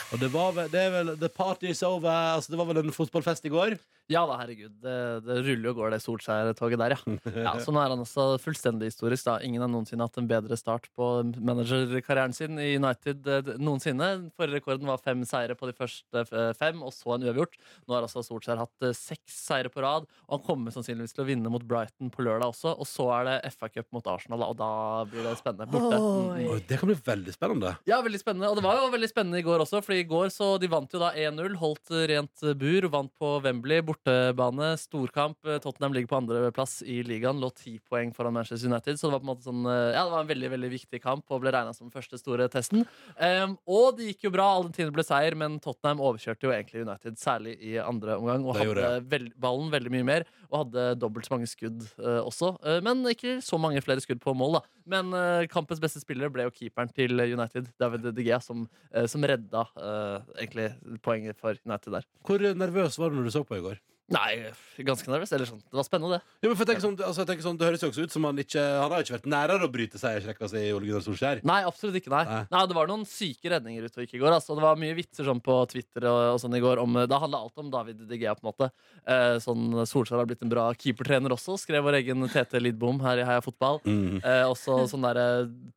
Og det var vel, det er vel The party's over. Altså, det var vel en fotballfest i går? Ja da, herregud. Det, det ruller og går, det Solskjær-toget der, ja. ja. Så nå er han også fullstendig historisk. da Ingen har noensinne hatt en bedre start på managerkarrieren sin i United eh, noensinne. Forrige rekorden var fem seire på de første eh, fem, og så en uavgjort. Nå har altså Solskjær hatt eh, seks seire på rad, og han kommer sannsynligvis til å vinne mot Brighton på lørdag også. Og så er det FA Cup mot Arsenal, og da blir det spennende. Borte. Mm. Det kan bli veldig spennende. Ja, veldig spennende. Og det var jo veldig spennende i går også, Fordi i går så de vant jo da 1-0. Holdt rent bur, vant på Wembley, bortebane, storkamp. Tottenham ligger på andreplass i ligaen, lå ti poeng foran Manchester United. Så det var på en måte sånn eh, Ja, det var en veldig veldig viktig kamp og ble regna som den første store testen. Um, og det gikk jo bra, Alentine ble seier, men Tottenham overkjørte jo egentlig United, særlig i andre omgang, og hadde veld, ballen veldig mye mer. Og hadde dobbelt så mange skudd uh, også. Uh, men ikke så mange flere skudd på mål, da. Men uh, kampens beste spiller ble jo keeperen til United, David De Gea, som, som redda egentlig poenget for United der. Hvor nervøs var du når du så på i går? Nei, ganske nervøs. Eller sånn. Det var spennende, det. Ja, men for jeg tenker sånn, altså, jeg tenker sånn, Det høres jo også ut som han ikke Han har ikke vært nærere å bryte seiersrekka si i Ole Gunnar Solskjær. Nei, absolutt ikke. Nei. nei. Det var noen syke redninger ute og gikk i går. Altså. Det var mye vitser sånn på Twitter og, og sånn i går. Om, det handla alt om David De Gea, på en måte. Eh, sånn, Solskjær har blitt en bra keepertrener også, skrev vår egen Tete Lidbom her i Heia Fotball. Mm. Eh, også sånn derre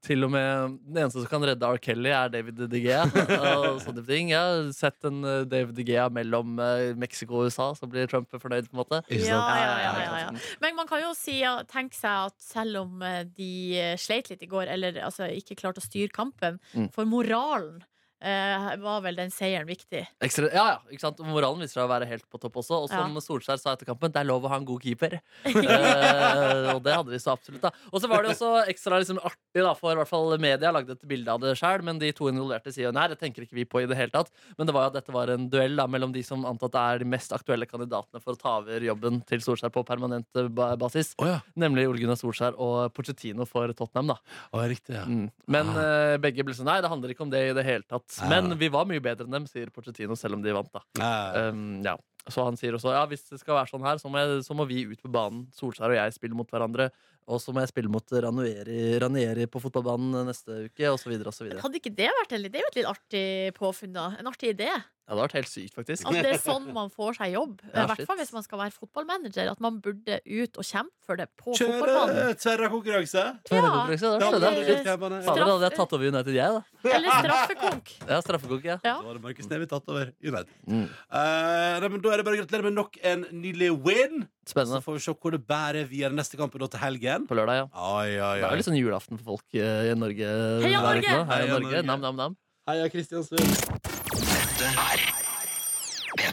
Til og med Den eneste som kan redde R. Kelly, er David De Gea. og sånne ting. Jeg har sett en eh, David De Gea mellom eh, Mexico og USA, så blir Trump fornøyd, på en måte. Ja, ja, ja, ja, ja. Men man kan jo si, ja, tenke seg at selv om eh, de eh, sleit litt i går, eller altså, ikke klarte å styre kampen, Mm. for moralen eh, var vel den seieren viktig. Ekstra, ja, ja, ikke sant? Moralen viser seg å være helt på topp også. Og som Ja. Solskjær sa etter kampen, det er lov å ha en god keeper. eh, og det hadde de så absolutt. da Og så var det også ekstra liksom, artig, da for i hvert fall media lagde et bilde av det sjøl, men de to involverte sier jo nei, det tenker ikke vi på i det hele tatt. Men det var jo at dette var en duell da mellom de som antatt er de mest aktuelle kandidatene for å ta over jobben til Solskjær på permanent basis. Oh, basis. Nemlig Ole Gunnar Solskjær og Pochettino for Tottenham, da. oh, riktig, ja. Mm. Men eh, begge ble sånn Nei, det handler ikke om det i det hele tatt. Ja. Men vi var mye bedre enn dem, sier Pochettino, selv om de vant, da. Ja. Um, ja. Så han sier også ja, hvis det skal være sånn her, så må, jeg, så må vi ut på banen. Solskjær og jeg spille mot hverandre. Og så må jeg spille mot Ranieri, Ranieri på fotballbanen neste uke, osv. osv. Hadde ikke det vært litt- det er jo et litt artig påfunn, da. En artig idé. Ja, det hadde vært helt sykt, faktisk. At det er sånn man får seg jobb. I Ja, hvert fall hvis man skal være fotballmanager. At man burde ut og kjempe for det på Kjøre fotballbanen. tverrakonkurranse! Det Ja, var det det. er litt krevende. Fader, da hadde jeg tatt over United, jeg, da. Eller straffekonk. Ja, straffekonk, ja. Ja. Da hadde Markus Neby tatt over United. Mm. Uh, men da er det bare å gratulere med nok en nydelig win. Spennende. Så får vi se hvor det bærer videre neste kamp er til helgen. På lørdag, ja. Ai, ai, ai. Det er jo litt sånn julaften for folk eh, i Norge. Heia Norge! Heia Norge! Nam-nam-nam. Heia Heia Norge! er Nam,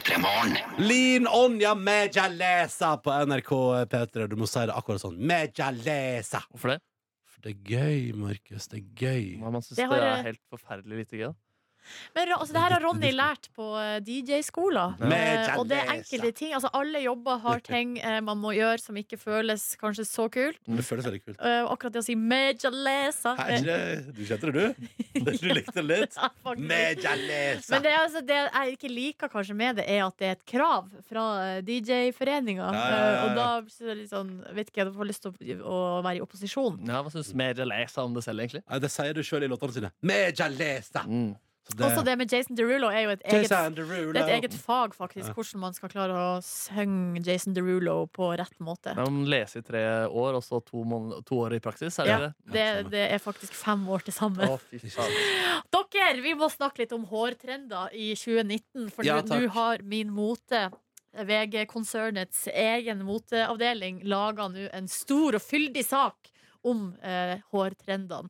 nam, nam. Heia Lean on ja mejalesa på NRK P3. Du må si det akkurat sånn. Mejalesa. Hvorfor det? For det er gøy, Markus. Det er gøy. Man syns Det det, er helt forferdelig lite gøy. da. Men altså, det her har Ronny lært på eh, DJ-skoler. Eh, og det er enkelte ting. Altså, alle jobber har ting eh, man må gjøre som ikke føles kanskje så kult. Men det føles veldig kult. Eh, akkurat det å si 'mejalesa' Du kjente det, du? Du likte det litt? Ja. Mejalesa. Men det, altså, det jeg ikke liker kanskje med det, er at det er et krav fra DJ-foreninga. Ja, ja, ja, ja. Og da sånn Vet ikke, jeg får lyst til å, å være i opposisjon. Ja, Hva syns 'mejalesa' om det selv, egentlig? Det sier du sjøl i låtene sine. Mejalesa. Mm. Så Også det med Jason Derulo er jo et eget, Derulo. det er et eget fag, faktisk. Ja. Hvordan man skal klare å synge Jason Derulo på rett måte. Man leser i tre år, og så to, to år i praksis. Er det Ja, det? det, det er faktisk fem år til sammen. Dere, vi må snakke litt om hårtrender i 2019. For Ja, nå har Min Mote. VG-konsernets egen moteavdeling laga nå en stor og fyldig sak om eh, hårtrendene.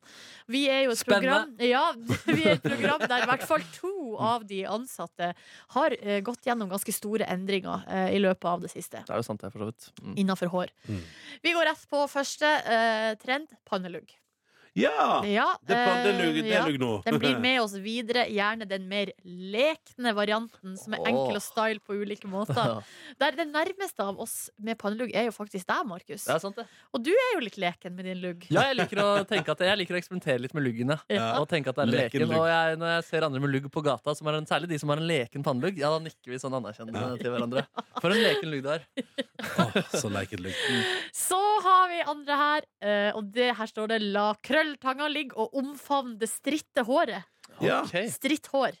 Vi er jo et Spennende. program Ja, vi er et program der i hvert fall to av de ansatte har eh, gått gjennom ganske store endringer eh, i løpet av det siste. Det er jo sant, det, for så vidt. Mm. Innafor hår. Mm. Vi går rett på første eh, trend pannelugg. Ja! Ja, Det, er det, eh, lugg- det ja. lug nå. Den blir med oss videre. Gjerne den mer lekne varianten, som er enkel å style på ulike måter. Der Det nærmeste av oss med pannelugg er jo faktisk deg, Markus. Det er sant, det. Og du er jo litt leken med din lugg. Ja, jeg liker å tenke at jeg liker å eksperimentere litt med luggene. Ja. Og tenke at det er Leken leken. Og jeg, når jeg ser andre med lugg på gata, som er en, særlig de som har en leken pannelugg, ja, da nikker vi sånn anerkjennende til hverandre. For en leken lugg du har. Oh, så leken lugg. Så har vi andre her, eh, og det her står det 'la krølltanga ligge og omfavne det stritte håret'. Ja. Okay. Stritt hår.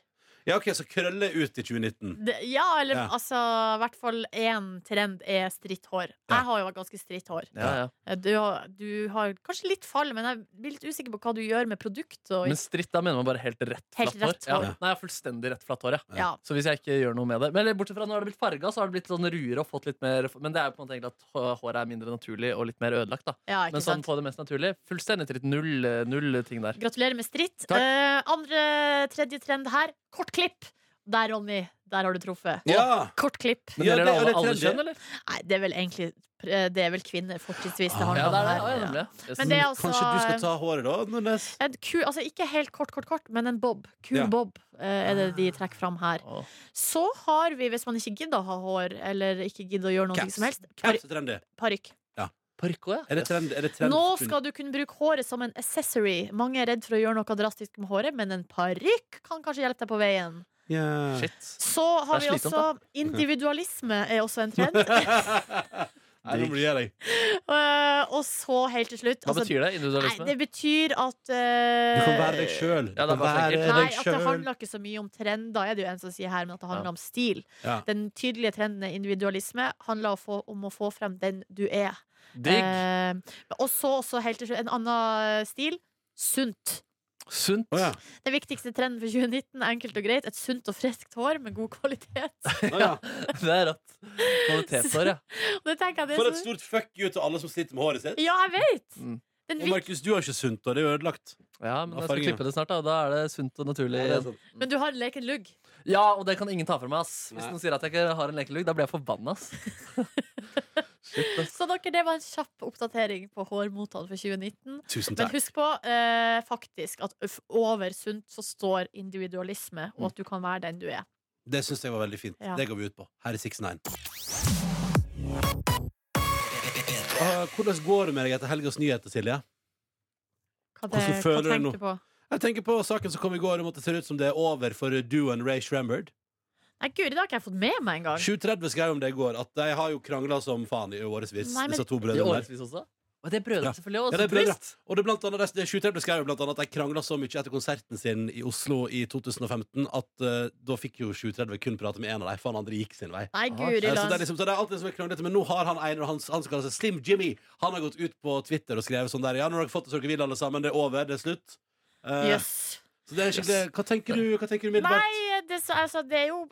Ja, OK, så krølle ut i 2019. Det, ja, eller Ja. altså I hvert fall én trend er stritt hår. Ja. Jeg har jo ganske stritt hår. Ja, ja. Eh, Du har, du har kanskje litt fall, men jeg blir litt usikker på hva du gjør med produkt. Og, Men stritt, da mener man bare helt rett Helt flatt hår? rett hår. Ja. Nei, jeg har fullstendig rett flatt hår, ja. ja. Så hvis jeg ikke gjør noe med det Men eller, bortsett fra nå har det blitt farga, så har det blitt sånn ruere og fått litt mer Men det er jo på en måte egentlig at hå- håret er mindre naturlig og litt mer ødelagt, da. Ja, ikke Men sånn sant? på det mest naturlige, fullstendig tritt. Null, eh, null ting der. Gratulerer med stritt. Takk. Eh, andre, tredje trend her. Kort klipp. Der, Ronny. Der har du truffet. Ja! Kort klipp. Men Ja, det- er det alle, alle kjønn, eller? Nei, det er vel egentlig eh, Det er vel kvinner fortrinnsvis Ah, Ja, Ja, Ja. Men det er altså Kanskje du skal ta håret, da? Nordnes? en ku, altså Ikke helt kort, kort, kort, men en bob. Kul Ja. bob eh, er det de trekker fram her. Åh. Så har vi, hvis man ikke gidder å ha hår, eller ikke gidder å gjøre noe Caps. som helst, parykk. Parykk òg, ja. Er det trend? Er det trend? Nå skal du kunne bruke håret som en accessory. Mange er redd for å gjøre noe drastisk med håret, men en parykk kan kanskje hjelpe deg på veien. Yeah. Shit. Så har vi slitsomt, også individualisme er også en trend. Nei, nå blir jeg deg. Eh, og så helt til slutt Hva altså, betyr det? Nei, Individualisme? det betyr at uh, Du kan være deg sjøl. Ja. Nei, deg at det handler ikke så mye om trender, er det jo en som sier her, men at det handler Ja. om stil. Ja. Den tydelige trenden er individualisme. Handler å få, om å få frem den du er. Digg. Eh, og så også helt til slutt en annen stil. Sunt. Sunt. Oh, ja. Den viktigste trenden for 2019 enkelt og greit. Et sunt og friskt hår med god kvalitet. Ja. Det er rått. Kvalitetshår, ja. Og det jeg det For et stort fuck you til alle som sliter med håret sitt. Ja, jeg vet! Mm. Den Og. Markus, du har ikke sunt hår. Det er ødelagt. Ja, men jeg skal klippe det snart, da. Da er det sunt og naturlig. Ja, er. Men du har en leken lugg. Ja, og det kan ingen ta fra meg, ass. Hvis Nei. noen sier at jeg ikke har en lekelugg, da blir jeg forbanna. Så dere, det var en kjapp oppdatering på hårmotene for 2019. Tusen takk. Men husk på eh, faktisk at over sunt så står individualisme, og at du kan være den du er. Det syns jeg var veldig fint. Ja. Det går vi ut på. Her er 69. Ah, hvordan går det med deg etter helgas nyheter, Silje? Hva, det, Hvordan hva du tenker nå? du på? Jeg tenker på saken som kom i går om at det ser ut som det er over for duoen Ray Shremmerd. Nei, guri, det har ikke jeg fått med meg engang. 730 skrev om det i går, at de har jo krangla som faen i årevis. Nei, men- Disse to I brødrene der. årevis også? Og det er brødre, Ja. selvfølgelig. Også. Ja, det er brødre. Trist. Og det er blant annet, det 730 skrev jo blant annet at de krangla så mye etter konserten sin i Oslo i 2015 at eh, da fikk jo 730 kun prate med én av dem, for han andre gikk sin vei. Nei, guri Eh, Så det er, land. liksom, så det er alltid som er kranglete Men nå har han en, og han, han som kaller seg Slim Jimmy Han har gått ut på Twitter og skrevet sånn der Ja, nå har dere fått det så dere vil alle sammen Det er over, det er slutt Eh, Jøss. Så det er skikkelig, hva tenker du, hva tenker du umiddelbart? Nei, det, altså, det er jo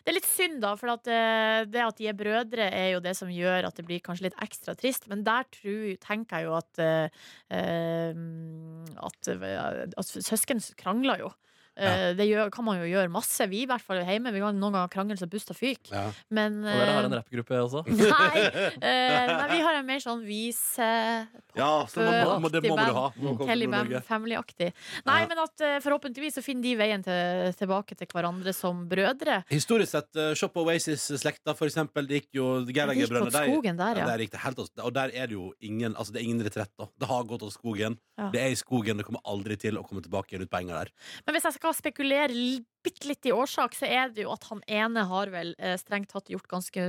Det er litt synd, da, for at eh, det at de er brødre, er jo det som gjør at det blir kanskje litt ekstra trist. Men der tror, tenker jeg jo at uh, at, at søsken krangler jo. Eh, Det gjør, kan man jo gjøre masse. Vi i hvert fall hjemme. Vi kan noen ganger krangle så busta fyker. Ja. Men Og dere har en eh, rappgruppe også? Nei, eh, nei, vi har en mer sånn vise Ja, så må, må, det må du ha. Må komme Kelly til Family-aktig. Nei, Ja. men at forhåpentligvis så finner de veien til, tilbake til hverandre som brødre. Historisk sett, uh, se på Oasis-slekta, for eksempel. Det gikk jo åt skogen der, ja. der gikk det helt og der er det jo ingen Altså, det er ingen retrett, da. Det har gått av skogen. Ja. Det er i skogen. Det kommer aldri til å komme tilbake igjen ut penger der. Men hvis jeg skal spekulere bitte litt i årsak, så er det jo at han ene har vel eh, strengt tatt gjort ganske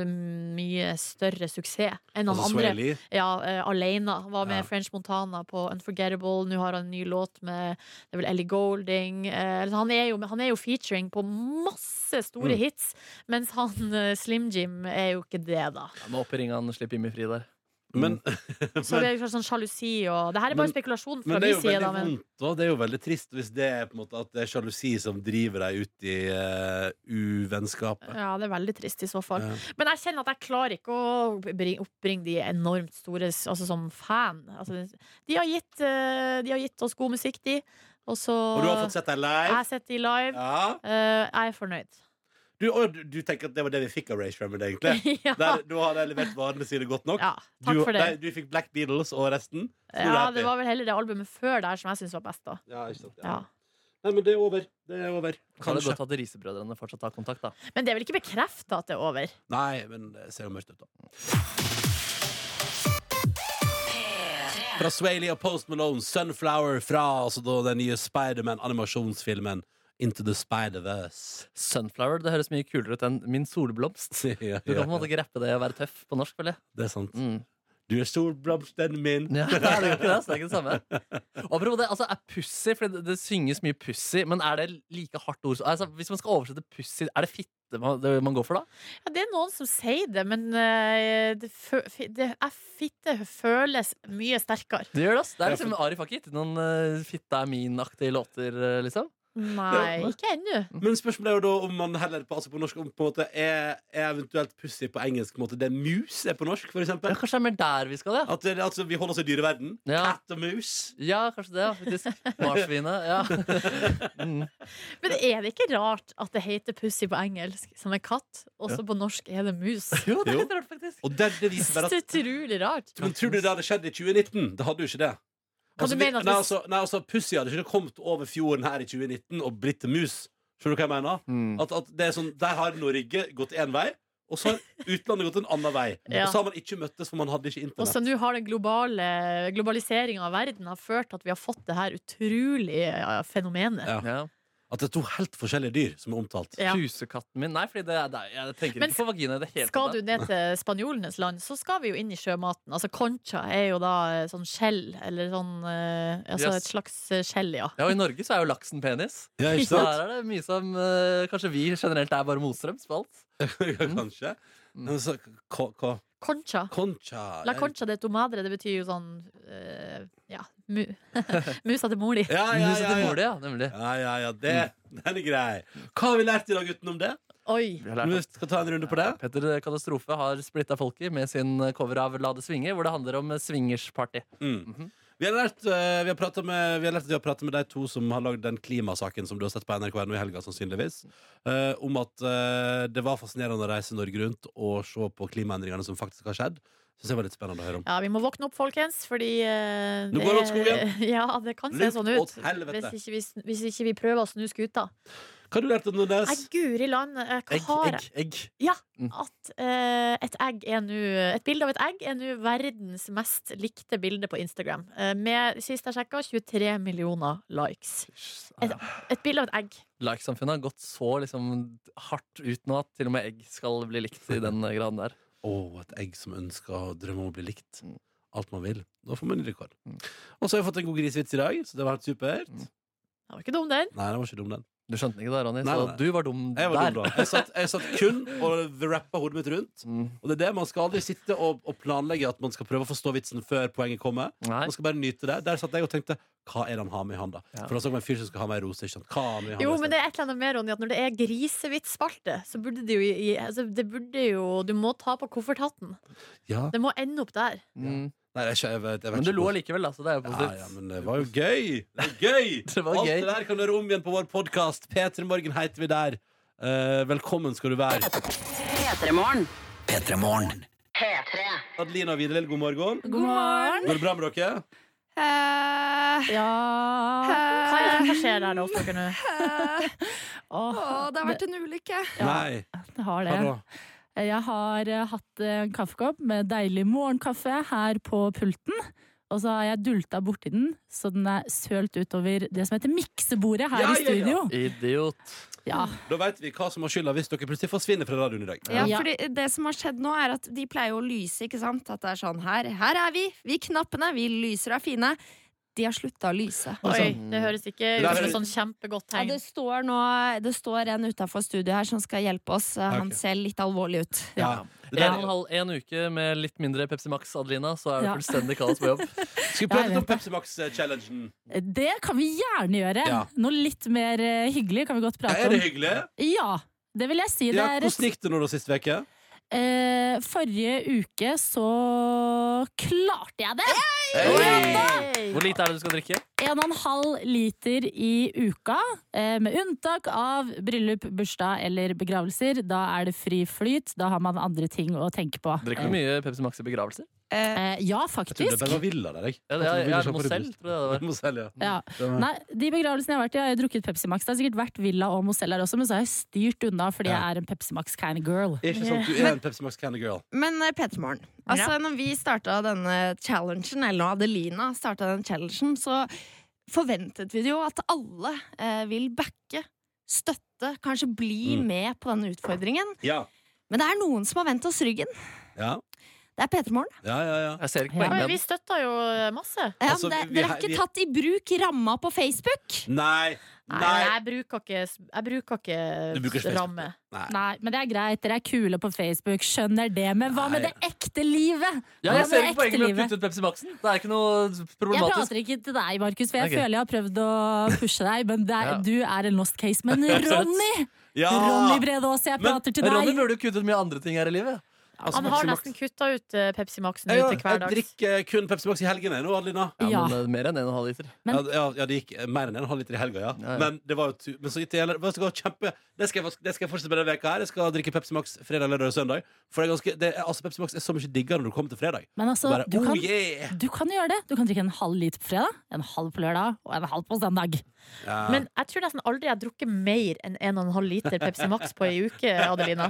mye større suksess enn han Altså andre. Ja, uh, alene. Var med Ja. French Montana på Unforgettable. Nå har han en ny låt med det er vel Ellie Golding. Eh, altså, han, er jo, han er jo featuring på masse store Mm. hits, mens han uh, Slim Jim er jo ikke det, da. Ja, må opp i ringene, slipp Jimmy fri der. Men, Så det er jo sånn sjalusi og Det her er bare Men- spekulasjon fra Men er min jo side, veldig da. Men. Det er jo veldig trist hvis det er på en måte at det er sjalusi som driver deg ut i uh, uvennskapet. ja, det er veldig trist i så fall. Ja. Men jeg kjenner at jeg klarer ikke å bring- oppbringe de enormt store Altså som fan. Altså, de, har gitt, eh, de har gitt oss god musikk, de. Og så Og du har fått sett deg Jeg har sett de live. Ja. Uh, jeg er fornøyd. Du, og du, tenker at det var det vi fikk av Ray Shremmerd, egentlig? Ja. Der, da hadde jeg levert varene sine godt nok? Ja, takk du, for det. nei, du fikk Black Beatles og resten? Ja, det var vel heller det albumet før der som jeg syntes var best, da. Ja, ikke sant, Ja. Nei, men det er over. Det er over. Kan det godt at Risebrødrene fortsatt har kontakt, da. Men det er vel ikke bekrefta at det er over? Nei, men det ser jo mørkt ut, da. Fra Swaley og Post Malone, 'Sunflower', fra altså da den nye Spiderman-animasjonsfilmen Into the Spider-Verse. Sunflower det høres mye kulere ut enn Min solblomst. Ja, Du kan på en måte ikke rappe det og være tøff på norsk, vel? Det er sant. Mm. Du er solblomsten min. Ja, det er jo ikke det, så det er ikke det samme. Og apropos det, altså er pussy, for det, det synges mye pussy, men er det like hardt ord? Altså, hvis man skal oversette pussy, er det fitte man, det man går for da? Ja, det er noen som sier det, men uh, det, det er fitte føles mye sterkere. Det gjør det, ass. Det er liksom Arif ut noen uh, fitte er min-aktige låter, eh, liksom. Nei, ikke ennå. Men spørsmålet er jo da om man heller på, altså på norsk om på en måte er, er eventuelt pussy på engelsk på en måte det mus er på norsk, for eksempel. Ja, kanskje det er mer der vi skal, ja. At det, altså, vi holder oss i dyreverden. Ja. Katt og mus. Ja, kanskje det, ja, faktisk. Marsvinet. Ja. Mm. Men er det ikke rart at det heter pussy på engelsk, som er katt, og så Ja. på norsk er det mus? Jo, det er litt rart, faktisk. Og det, det viser bare at utrolig rart. Men tror du det hadde skjedd i 2019? Det hadde jo ikke det. Altså, vi, nei, altså, nei, altså, Pussy hadde ikke kommet over fjorden her i 2019 og blitt til mus. Skjønner du hva jeg mener? Mm. At, at det er sånn, Der har Norge gått én vei, og så har utlandet gått en annen vei. Ja. Og så har man ikke møttes, for man hadde ikke Og så nå har den globale globaliseringa av verden har ført til at vi har fått det her utrolige ja, fenomenet. Ja. At det er to helt forskjellige dyr som er omtalt. Ja. Pusekatten min Nei, fordi det, er- det, jeg tenker Men ikke på vagina i det hele Skal du ned til spanjolenes land, så skal vi jo inn i sjømaten. Altså Concha er jo da eh, sånn skjell, eller sånn eh, Altså Yes. et slags eh, skjell, ja. Ja, og I Norge så er jo laksen penis. Ja, ikke sant? Der er det mye som Kanskje vi generelt er bare motstrøms på alt. Kanskje. Men så, ko, Concha. concha La concha de tomadre, det betyr jo sånn uh, Ja, mu musa til mor di. Ja, ja, ja, ja. mor ja. Nemlig. Ja, ja, ja, det, den er grei. Hva har vi lært i dag utenom det? Oi. Vi skal ta en runde på det. Petter Katastrofe har splitta folket med sin cover av La det svinge, hvor det handler om swingersparty. Mm. Vi har lært, eh, vi har pratet med, vi har lært at vi har pratet med de to som har lagd den klimasaken som du har sett på NRK nå i helga, sannsynligvis. eh, om at eh, det var fascinerende å reise Norge rundt og se på klimaendringene som faktisk har skjedd. Syns jeg var litt spennende å høre om. Ja, vi må våkne opp, folkens, fordi eh, Nå går det åt skogen. Ja, det kan se Luft sånn ut. Hvis ikke, vi, hvis ikke vi prøver å snu skuta. Hva har du lært om Nordnes? Nei, guri land, eh, hva Egg, har egg, egg. Ja, Mm. at uh, et egg er nå Et bilde av et egg er nå verdens mest likte bilde på Instagram. Uh, med, sist jeg sjekka, 23 millioner likes. Et, et bilde av et egg. Like-samfunnet har gått så liksom hardt ut nå at til og med egg skal bli likt i den graden der. Å, et egg som ønsker å drømme om å bli likt. Mm. Alt man vil. Da får man en rekord. Og så har jeg fått en god grisvits i dag, så det var helt supert. Det var ikke dum, den. Nei, den var ikke dum, den. Du skjønte ikke det, Ronny, Nei, så du var dum Jeg var der. dum da. Jeg satt, jeg satt kun og rappa hodet mitt rundt. Mm. Og det er det Man skal aldri sitte og, og planlegge at man skal prøve å forstå vitsen før poenget kommer. Nei. Man skal bare nyte det. Der satt jeg og tenkte hva er det han har med i handa? Ja. For da så jeg en fyr som skal ha meg rose. Ikke sant? Hva har med i Jo, men det er et eller annet med, Ronny, at når det er grisevitsspalte, så burde det jo i- altså, Det burde jo Du må ta på kofferthatten. ja. Det må ende opp der. Mm. Nei, jeg, jeg, vet- jeg vet Men du lo likevel, allikevel, da, så det er jo Ja, positivt. ja, men det var jo gøy! Det er gøy! Det var Alt gøy. det der kan du høre om igjen på vår podkast. P3 Morgen heter vi der. Eh, velkommen skal du være. P3morgen. P3 Morgen. Adelina og Vidar-Lill, god morgen. God morgen. Går det bra med dere? Uh, Ja Hva, er, hva skjer der nå hos Uh, oh, Åh, det har vært en ulykke. Nei. Det har det. da? Jeg har eh, hatt en kaffekopp med deilig morgenkaffe her på pulten. Og så har jeg dulta borti den, så den er sølt utover det som heter miksebordet her Ja, i ja, ja. studio. Idiot. Ja. Da vet vi hva som har skylda hvis dere plutselig forsvinner fra radioen i dag. Ja. Ja, fordi det som har skjedd nå er at De pleier jo å lyse, ikke sant? At det er sånn her, her er vi, vi knappene, vi lyser og er fine. De har slutta å lyse. Oi, det høres ikke ut som et sånn kjempegodt Ja, det står nå Det står en utafor studio her som skal hjelpe oss. Han okay. ser litt alvorlig ut. Ja. Ja. En halv en uke med litt mindre Pepsi Max, Adelina, så er det Ja. fullstendig kaos på jobb. Skal vi prate litt om Pepsi Max-challengen? Det kan vi gjerne gjøre. Ja. Noe litt mer eh, hyggelig kan vi godt prate om. er det hyggelig? Ja, det vil jeg si. Det Ja, er et hvordan gikk det nå da sist uke? Eh, forrige uke så klarte jeg det! Hey! Hvor lite er det du skal drikke? En og en halv liter i uka, eh, med unntak av bryllup, bursdag eller begravelser. Da er det fri flyt. Da har man andre ting å tenke på. Drikker du mye Pepsi Max i begravelser? Eh, ja, Jeg trodde det var Villa der, jeg. Ja, det er, jeg er Mozell, tror jeg det var. Mosell, ja. Ja. Nei, de begravelsene jeg har vært i, har jeg drukket Pepsi Max. Det har sikkert vært Villa og Mosell her også, men så har jeg styrt unna fordi Ja. jeg er en Pepsi Max kind of girl. Ikke sant, du er en Pepsi Max kind of Girl. Men eh, Peter altså Ja. når vi starta denne challengen, eller når Adelina starta den challengen, så forventet vi jo at alle eh, vil backe, støtte, kanskje bli Mm. med på denne utfordringen. Ja. Men det er noen som har vendt oss ryggen. Ja, Det er Peter Morgen. ja, ja. ja. Jeg ser ikke poenget. Ja, men vi støtter jo masse. Ja, Altså, det, vi- dere har vi- ikke tatt i bruk ramma på Facebook. Nei. Nei, Nei. jeg bruker ikke, jeg bruker Du bruker ikke ikke ramme. Nei. Nei, men det er greit, dere er kule på Facebook, skjønner det. Men hva med det ekte livet? Ja, jeg ser ikke poenget med å livet? kutte ut Pepsi Maxen. Det er ikke noe problematisk. Jeg prater ikke til deg, Markus, for jeg okay. føler jeg har prøvd å pushe deg. Men det er, Ja. du er en lost case. Men Ronny! Ja. Ronny Brede jeg Men prater til Ronny burde jo kutte ut mye andre ting her i livet. Altså, Han har Max- nesten kutta ut eh, Pepsi Max nå Jeg, til jeg drikker kun Pepsi Max i helgene nå, Adelina. Ja, Ja. Men eh, mer enn 1,5 liter. Men- ja, ja, ja, det gikk mer enn en halv liter i helga, ja. Ja, ja. Men det var jo tu Men så gikk det gjelder vet kjempe det skal, jeg, det skal jeg fortsette med denne veka her. Jeg skal drikke Pepsi Max fredag, lørdag og søndag. For det er ganske, det er, altså, Pepsi Max er så mye diggere når du kommer til fredag. Men altså, Bare, du oh, kan, yeah! du kan gjøre det. Du kan drikke en halv liter på fredag, en halv på lørdag og en halv på søndag. Ja. Men jeg tror nesten aldri jeg har drukket mer enn 1,5 liter Pepsi Max på ei uke, Adelina.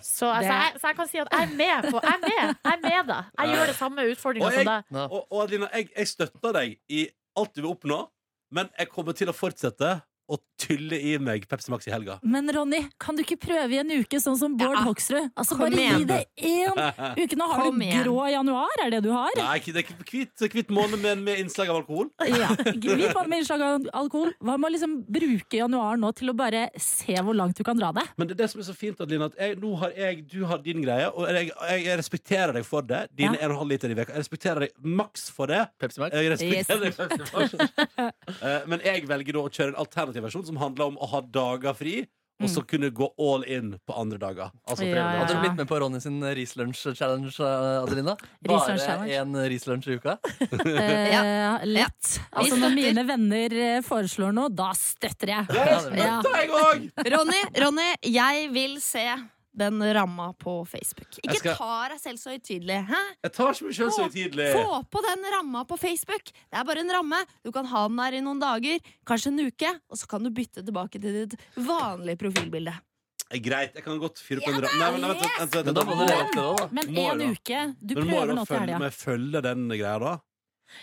Så, altså, jeg, så jeg kan si at jeg er med på Jeg er med, jeg er med deg. Jeg gjør det samme utfordringa som deg. Og, og Adelina, jeg, jeg støtter deg i alt du vil oppnå, men jeg kommer til å fortsette å tylle i meg Pepsi Max i helga. Men Ronny, kan du ikke prøve i en uke, sånn som Bård Ja, Hoksrud? Altså, kom bare gi det én uke. Nå har Kom du igjen. grå januar, er det du har? Nei, det er hvit, hvit måned med, med innslag av alkohol. Ja. Hvit måned med innslag av alkohol. Hva med å liksom bruke januar nå til å bare se hvor langt du kan dra det? Men det er det som er så fint, Adeline, at jeg, nå har jeg, du har din greie, og jeg, jeg, jeg respekterer deg for det. Dine Ja. 1,5 liter i veka. Jeg respekterer deg maks for det. Pepsi Max. Jeg respekterer deg for det. Eh, Men jeg velger da å kjøre en alternativ versjon som handler om å ha dager fri, og så kunne gå all in på andre dager. Altså Ja, fredag. ja. Hadde du blitt med på Ronny sin Rislunch-challenge, Adelina? Rislunch Bare challenge. én Rislunch i uka? Eh, lett. Altså, når mine venner eh, foreslår noe, da støtter jeg. Ja. støtter jeg òg! Ronny, Ronny, jeg vil se den ramma på Facebook. Ikke skal- ta deg selv så høytidelig. Jeg tar ikke meg selv så høytidelig. Få på den ramma på Facebook. Det er bare en ramme. Du kan ha den der i noen dager, kanskje en uke, og så kan du bytte tilbake til ditt vanlige profilbilde. Greit, jeg kan godt fyre på en ramme. Nei, men vent, vent, vent, vent, uke. Du Men må jeg prøver da nå til følge, helga. må jeg følge den greia da?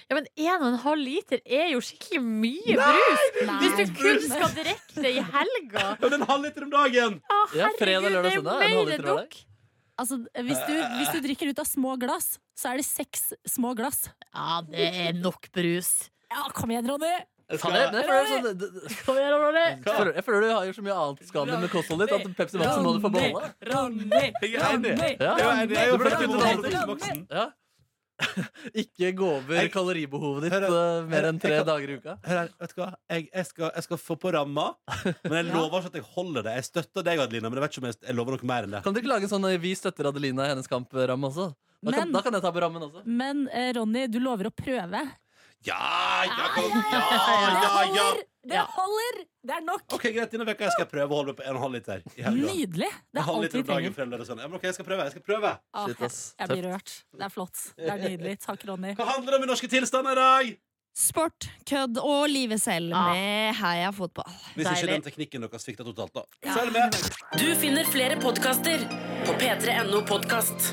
Ja, men 1,5 liter er jo skikkelig mye brus! Nei. Hvis du kun skal drikke det i helga. Ja, men en halv liter om dagen! Å, Ja, fredag, herregud, lørdag, det er søndag. En mer halv liter enn hver nok. Altså, hvis, du, hvis du drikker ut av små glass, så er det seks små glass. Ja, det er nok brus. Ja, kom igjen, Ronny! Jeg Faen, jeg, jeg, føler sånn, det- det- Kom igjen, Ronny! jeg, føler, jeg føler du har gjort så mye annet skadelig med kostholdet ditt at Pepsi Max må du få beholde. Ronny! Jeg er enig. Ja. Jeg er enig. Jeg er jo det. Ja. Ikke gå over Jeg- kaloribehovet ditt Hør, eh, mer enn tre jeg kan- dager i uka. Hør her, vet du hva? Jeg, jeg, skal, jeg skal få på ramma, men jeg lover ikke at jeg holder det. Jeg støtter deg, Adelina, men jeg vet ikke om jeg, jeg lover noe mer enn det. Kan du ikke lage en sånn eh, Vi støtter Adelina i hennes kamp-ramme også? Da kan, Men- da kan jeg ta på rammen også. Men eh, Ronny, du lover å prøve. Ja, ja, ja, ja, ja. Det holder! Det er nok! Ok, Greit, denne veka skal jeg prøve å holde meg på 1,5 liter. I helga. Nydelig! Det En er halv alt liter vi om dagen trenger. fremdeles sånn. Ja, men ok, jeg skal prøve. Jeg skal prøve. Ah, Shit, jeg, ass. jeg blir rørt. Det er flott. Det er nydelig. Takk, Ronny. Hva handler det om i norske tilstander i dag? Sport, kødd og livet selv med Heia fotball. Hvis ikke Deilig. den teknikken deres svikta totalt, da. Følg med. Du finner flere podkaster på p3.no podkast.